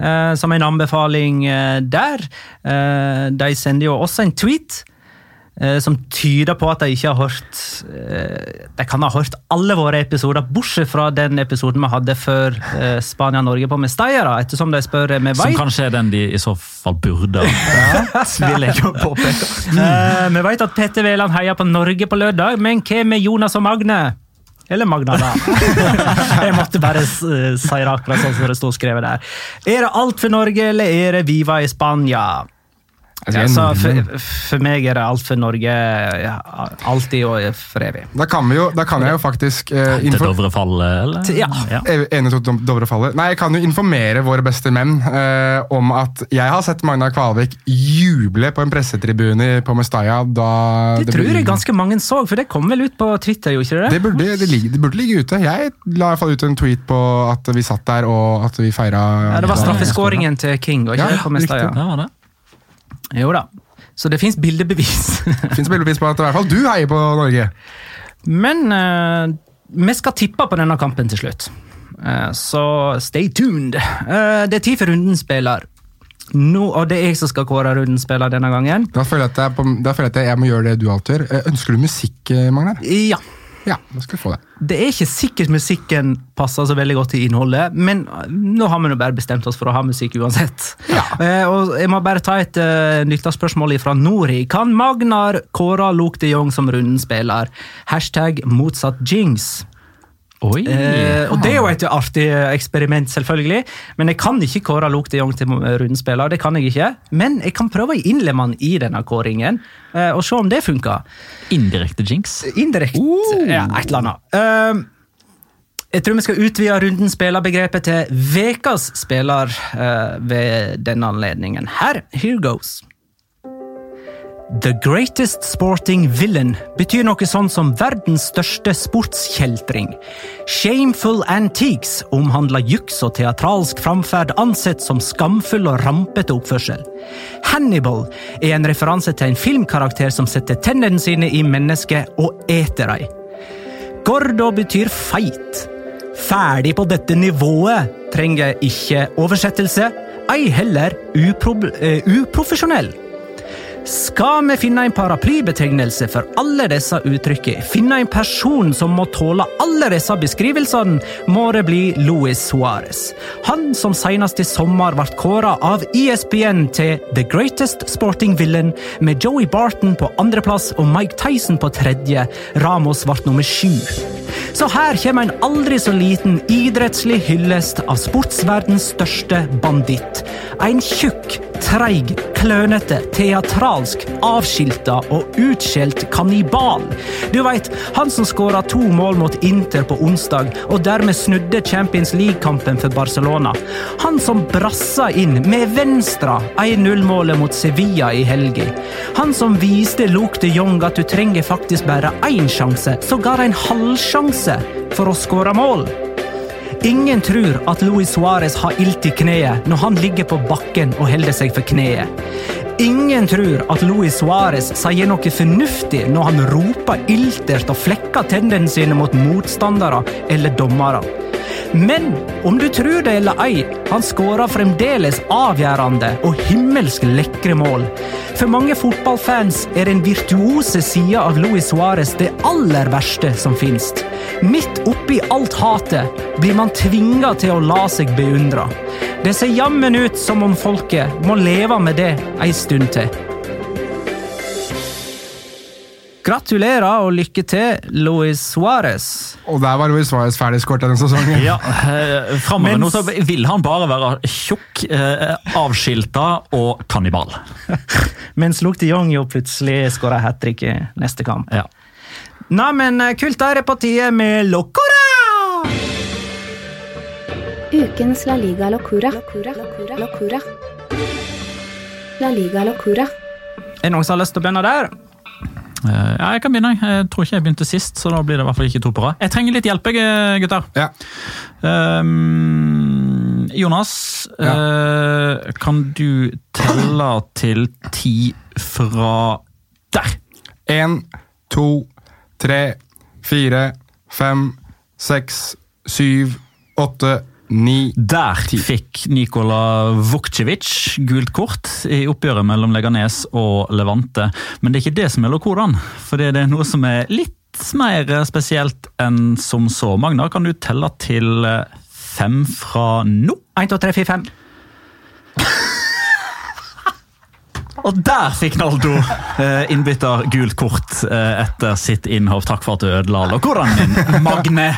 [SPEAKER 1] Eh, som en anbefaling der. Eh, de sender jo også en tweet som tyder på at de ikke har hørt eh, De kan ha hørt alle våre episoder, bortsett fra den episoden vi hadde før eh, Spania-Norge på Mestalla, da, ettersom de spør eh, med
[SPEAKER 4] Som kanskje er den de i så fall burde vil jeg påpeke.
[SPEAKER 1] Eh, vi vet at Petter Wæland heier på Norge på lørdag, men hva med Jonas og Magne? Eller Magna, da. Jeg måtte bare eh, si det akkurat sånn som det står skrevet der. Er det alt for Norge, eller er det Viva i Spania?
[SPEAKER 5] Altså,
[SPEAKER 1] Altså, for, for meg er det alt for Norge ja, alltid og for evig.
[SPEAKER 5] Da kan, vi jo, da kan jeg jo faktisk eh,
[SPEAKER 4] Til Dovrefallet, eller?
[SPEAKER 1] Ja.
[SPEAKER 5] Eh, Enig til Dovrefallet. Nei, jeg kan jo informere våre beste menn eh, om at jeg har sett Magnar Kvalvik juble på en pressetribune på Mestaya da
[SPEAKER 1] Det tror jeg ganske mange så, for det kom vel ut på Twitter, gjorde ikke det?
[SPEAKER 5] det burde, det, ligger, det burde ligge ute. Jeg la i hvert fall ut en tweet på at vi satt der og at vi feira
[SPEAKER 1] Ja, det var straffeskåringen til King, og ikke
[SPEAKER 5] Ja,
[SPEAKER 1] det? på Riktig.
[SPEAKER 4] Det var det.
[SPEAKER 1] Jo da. Så det fins bildebevis.
[SPEAKER 5] Fins bildebevis på at i hvert fall du heier på Norge.
[SPEAKER 1] Men eh, vi skal tippe på denne kampen til slutt. Eh, så stay tuned. Eh, det er tid for rundenspiller. Nå, og det er jeg som skal kåre rundenspiller denne gangen.
[SPEAKER 5] Da føler jeg at jeg, på, da føler jeg, at jeg må gjøre det du alltid gjør. Eh, Ønsker du musikk, Magnar?
[SPEAKER 1] Ja.
[SPEAKER 5] Ja, da skal vi få det.
[SPEAKER 1] Det er ikke sikkert musikken passer så veldig godt til innholdet, men nå har vi nå bare bestemt oss for å ha musikk uansett.
[SPEAKER 5] Ja.
[SPEAKER 1] Eh, og jeg må bare ta et uh, lytterspørsmål fra Nori. Kan Magnar kåre Luke de Jong som rundenspiller? Hashtag motsatt jinx.
[SPEAKER 4] Oi.
[SPEAKER 1] Eh, og Det er jo et artig eksperiment, selvfølgelig. Men jeg kan ikke kåre Luke de Jong til rundens spiller. det kan jeg ikke. Men jeg kan prøve å innlemme han i denne kåringen, eh, og se om det funker.
[SPEAKER 4] Indirekte jinx.
[SPEAKER 1] Indirekte. Ja, et eller annet. Eh, jeg tror vi skal utvide rundens spillerbegrepet til ukas spiller eh, ved denne anledningen. Her, here goes. The greatest sporting villain betyr noe sånn som verdens største sportskjeltring. Shameful antiques omhandler juks og teatralsk framferd ansett som skamfull og rampete oppførsel. Hannibal er en referanse til en filmkarakter som setter tennene sine i mennesket og eter dem. Gordo betyr feit. Ferdig på dette nivået trenger ikke oversettelse, ei heller upro uh, uprofesjonell. Skal vi finne en paraplybetegnelse for alle disse uttrykkene, finne en person som må tåle alle disse beskrivelsene, må det bli Luis Suárez. Han som senest i sommer ble kåra av ESPN til The Greatest Sporting Villain, med Joey Barton på andreplass og Mike Tyson på tredje. Ramos ble nummer sju. Så her kommer en aldri så liten idrettslig hyllest av sportsverdens største banditt. En tjukk, treig, klønete, teatralsk, avskilta og utskjelt kannibal. Du veit, han som skåra to mål mot Inter på onsdag, og dermed snudde Champions League-kampen for Barcelona. Han som brassa inn med venstre 1-0-målet mot Sevilla i helga. Han som viste Luke de Jong at du trenger faktisk bare én sjanse, sågar en halvsjanse, for å skåre mål. Ingen tror at Luis Suárez har ilt i kneet når han ligger på bakken og holder seg for kneet. Ingen tror at Luis Suárez sier noe fornuftig når han roper iltert og flekker tennene sine mot motstandere eller dommere. Men om du tror det eller ei, han skårer fremdeles avgjørende og himmelsk lekre mål. For mange fotballfans er den virtuose sida av Luis Suárez det aller verste som finnes. Midt oppi alt hatet blir man tvinga til å la seg beundre. Det ser jammen ut som om folket må leve med det ei stund til. Gratulerer og lykke til, Luis Suárez.
[SPEAKER 5] Og der var Luis Suárez ferdigskåret denne sesongen.
[SPEAKER 4] Ja, eh, Framover
[SPEAKER 1] Mens-
[SPEAKER 4] nå så vil han bare være tjukk, eh, avskilta og kannibal.
[SPEAKER 1] Mens Luke de Jong jo plutselig skåra hat trick i neste kamp.
[SPEAKER 4] Ja.
[SPEAKER 1] Nei, men eh, kult, da er det på tide med Locora!
[SPEAKER 6] Ukens La Liga Locura. Locura. Locura. Locura. La Liga Locura.
[SPEAKER 1] Er det noen som har lyst til å begynne der?
[SPEAKER 4] Eh, ja, jeg kan begynne. Jeg tror ikke jeg begynte sist, så da blir det i hvert fall ikke to på rad. Jeg trenger litt hjelp, gutter.
[SPEAKER 5] Ja.
[SPEAKER 4] Um, Jonas, eh, kan du telle til ti fra der?
[SPEAKER 5] Én, to, tre, fire, fem, seks, syv, åtte, ni
[SPEAKER 4] Der fikk Nikola Vukcevic gult kort i oppgjøret mellom Leganes og Levante. Men det er ikke det som er lokodaen, for det er noe som er litt mer spesielt enn som så. Magnar, kan du telle til eh, fem fra nå?
[SPEAKER 1] 1, 2, 3, 4, 5.
[SPEAKER 4] Og der fikk Naldo eh, innbytter gult kort eh, etter sitt innhopp. Takk for at du ødela lokodaen min, Magne.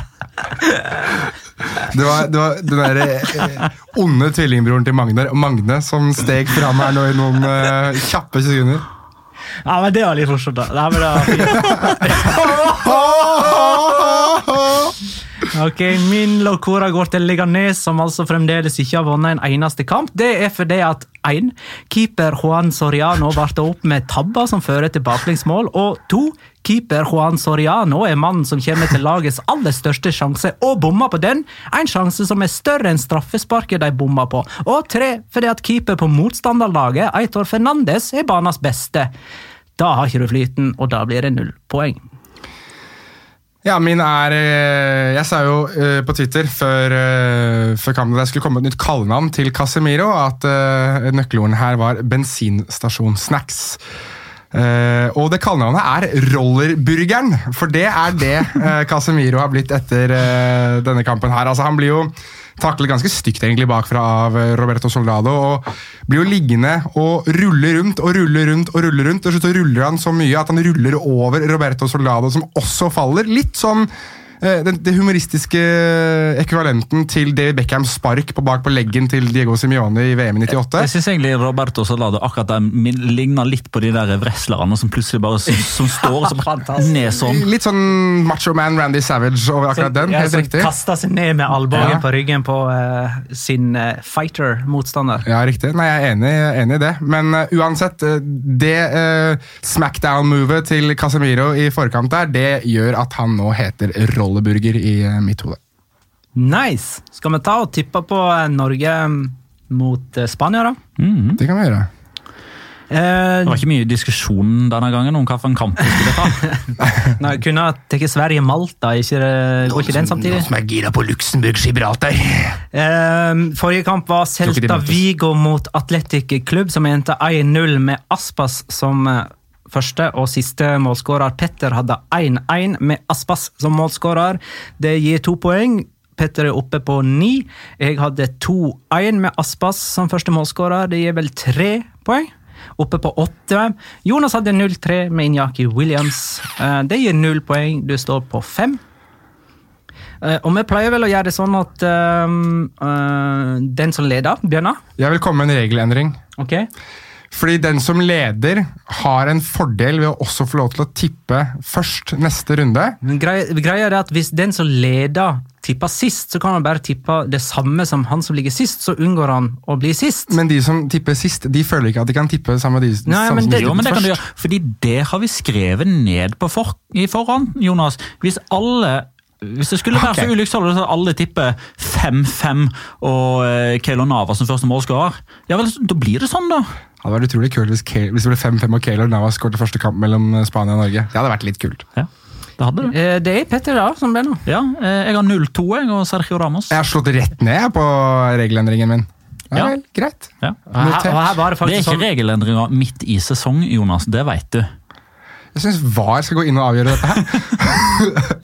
[SPEAKER 5] Det var, det var den der eh, onde tvillingbroren til Magnar, Magne som steg fram her nå i noen uh, kjappe sekunder.
[SPEAKER 1] Ja, men det var litt morsomt, da. Nei, men det var fint. Ok, Min Locora går til Leganes, som altså fremdeles ikke har vunnet en eneste kamp. Det er fordi at 1. Keeper Juan Soriano varte opp med tabber som fører til baklengsmål. Og 2. Keeper Juan Soriano er mannen som kommer til lagets aller største sjanse, og bommer på den. En sjanse som er større enn straffesparket de bommer på. Og 3. Fordi at keeper på motstanderlaget, Eitor Fernandes, er banas beste. Da har ikke du flyten, og da blir det null poeng.
[SPEAKER 5] Ja, min er eh, Jeg sa jo eh, på Twitter før, eh, før kampen det skulle komme et nytt kallenavn til Casemiro. At nøkkelordene her var bensinstasjonsnacks. Og det kallenavnet er Rollerburgeren, for det er det Casemiro har blitt etter denne kampen her. Altså, han blir jo taklet ganske stygt egentlig bakfra av eh, Roberto Soldado. og Blir jo liggende og rulle rundt og rulle rundt og rulle rundt. Til så ruller han så mye at han ruller over Roberto Soldado, som også faller. Litt eh, den, det humoristiske ekvivalenten til David Beckhams spark på bak på leggen til Diego Simione i VM i 98.
[SPEAKER 4] Jeg syns egentlig Roberto Salado akkurat der min- ligner litt på de der wrestlerne som plutselig bare som, som står som ned sånn.
[SPEAKER 5] Litt sånn Macho Man Randy Savage over akkurat den.
[SPEAKER 1] Ja,
[SPEAKER 5] Helt
[SPEAKER 1] som
[SPEAKER 5] riktig.
[SPEAKER 1] Kasta seg ned med albuen
[SPEAKER 5] Ja.
[SPEAKER 1] på ryggen på uh, sin uh, fighter-motstander.
[SPEAKER 5] Ja, riktig. Nei, jeg er enig, jeg er enig i det. Men uh, uansett, eh, det uh, smackdown-movet til Casemiro i forkant der, det gjør at han nå heter Rolleburger i eh, mitt hode.
[SPEAKER 1] Nice! Skal vi ta og tippe på eh, Norge mm, mot eh, Spania, da?
[SPEAKER 4] Mhm.
[SPEAKER 5] Det kan vi gjøre.
[SPEAKER 1] Eh,
[SPEAKER 4] Det var ikke mye diskusjon denne gangen om hvilken kamp vi skulle ta.
[SPEAKER 1] nei, kunne ha tatt Sverige-Malta, går ikke den samtidig?
[SPEAKER 5] som er gira på Luxembourg-Gibraltar.
[SPEAKER 1] Forrige kamp var Celta. Vigo mot Atletic Klubb, som endte 1-0 med Aspas som første og siste målskårer. Petter hadde 1-1 med Aspas som målskårer. Det gir to poeng. Petter er oppe på ni. Jeg hadde 2-1 med Aspas som første målskårer. Det gir vel tre poeng. Oppe på åtte. Jonas hadde 0-3 med Inyaki Williams. Eh, Det gir null poeng. Du står på fem. Eh, Og vi pleier vel å gjøre det sånn at øh, øh, den som leder, begynner.
[SPEAKER 5] Jeg vil komme med en regelendring.
[SPEAKER 1] Ok?
[SPEAKER 5] Fordi den som leder, har en fordel ved å også få lov til å tippe først neste runde.
[SPEAKER 1] Men greia, greia er at Hvis den som leder, tipper sist, så kan han bare tippe det samme som han som ligger sist, så unngår han å bli sist.
[SPEAKER 5] Men de som tipper sist, de føler ikke at de kan tippe det med de
[SPEAKER 1] Nei,
[SPEAKER 5] samme
[SPEAKER 1] men
[SPEAKER 5] som
[SPEAKER 1] det-
[SPEAKER 4] Jo,
[SPEAKER 5] tipper
[SPEAKER 4] men det kan du
[SPEAKER 5] først.
[SPEAKER 4] gjøre, fordi det har vi skrevet ned på for, i forhånd, Jonas. Hvis alle hvis det skulle være
[SPEAKER 5] okay.
[SPEAKER 4] så ulykksalig at alle tipper 5-5 og uh, Keylor Nava som første målskårer, ja vel, da blir det sånn, da.
[SPEAKER 5] Det hadde vært utrolig kult hvis, hvis det ble 5-5 og Keylor Navas skåret første kamp mellom eh, Spania og Norge. Det hadde vært litt kult.
[SPEAKER 4] Ja, det hadde du.
[SPEAKER 1] Eh, Det er Petter da, som ble nå.
[SPEAKER 4] Ja, eh, jeg har 0-2 jeg, og Sergio Ramos.
[SPEAKER 5] Jeg har slått rett ned på regelendringen min. Ja,
[SPEAKER 4] Ja.
[SPEAKER 5] vel, greit.
[SPEAKER 4] Ja.
[SPEAKER 1] Her, her var det
[SPEAKER 4] Det er ikke
[SPEAKER 1] sånn
[SPEAKER 4] regelendringer midt i sesong, Jonas. Det vet du.
[SPEAKER 5] Jeg syns VAR skal gå inn og avgjøre dette her.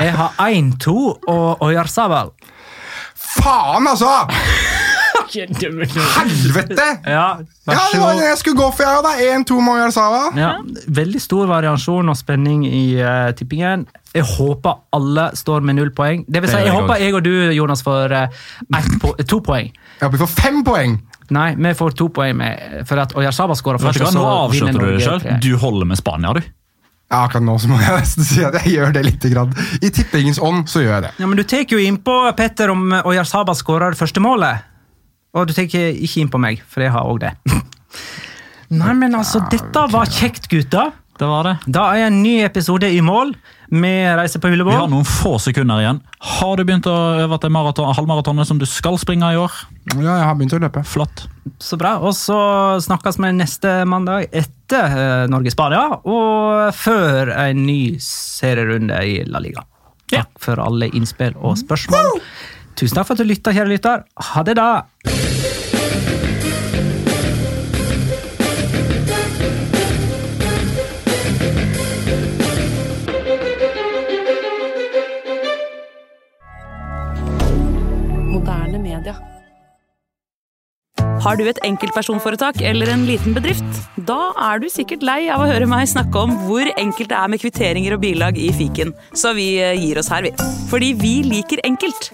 [SPEAKER 1] Jeg har 1-2 og Oyarzabal.
[SPEAKER 5] Faen, altså! Helvete!
[SPEAKER 1] Ja,
[SPEAKER 5] Ja, det var det jeg skulle gå for, jeg òg. 1-2 Moyar Sava.
[SPEAKER 1] Ja, veldig stor variasjon og spenning i uh, tippingen. Jeg håper alle står med null poeng. Det vil si, jeg håper jeg og du, Jonas, får uh, ett po to poeng.
[SPEAKER 5] Jeg håper vi får fem poeng.
[SPEAKER 1] Nei, vi får to poeng med, for at Oyarzaba skårer først.
[SPEAKER 4] du Nå avslutter du
[SPEAKER 1] deg
[SPEAKER 4] sjøl. Du holder med Spania, du.
[SPEAKER 5] Ja, akkurat nå så må jeg nesten si at jeg gjør det litt. grann. I tippingens ånd så gjør jeg det.
[SPEAKER 1] Ja, men Du tar jo innpå Petter om Oyarzaba skårer første målet. Og du tenker ikke inn på meg, for jeg har òg det. Nei, men altså, dette var kjekt, gutter.
[SPEAKER 4] Det var det.
[SPEAKER 1] Da er en ny episode i mål. Vi reiser på
[SPEAKER 4] Vi har noen få sekunder igjen. Har du begynt å øve til maraton, halvmaratonet som du skal springe i år?
[SPEAKER 5] Ja, jeg har begynt å løpe.
[SPEAKER 4] Flott.
[SPEAKER 1] Så bra. Og så snakkes vi neste mandag etter eh, Norge-Spania, og før en ny serierunde i La Liga. Takk for alle innspill og spørsmål. Tusen takk for at du lytta, kjære lytter. Ha det, da!
[SPEAKER 7] Har du et enkeltpersonforetak eller en liten bedrift? Da er du sikkert lei av å høre meg snakke om hvor enkelt det er med kvitteringer og bilag i fiken, så vi eh, gir oss her, vi. Fordi vi liker enkelt.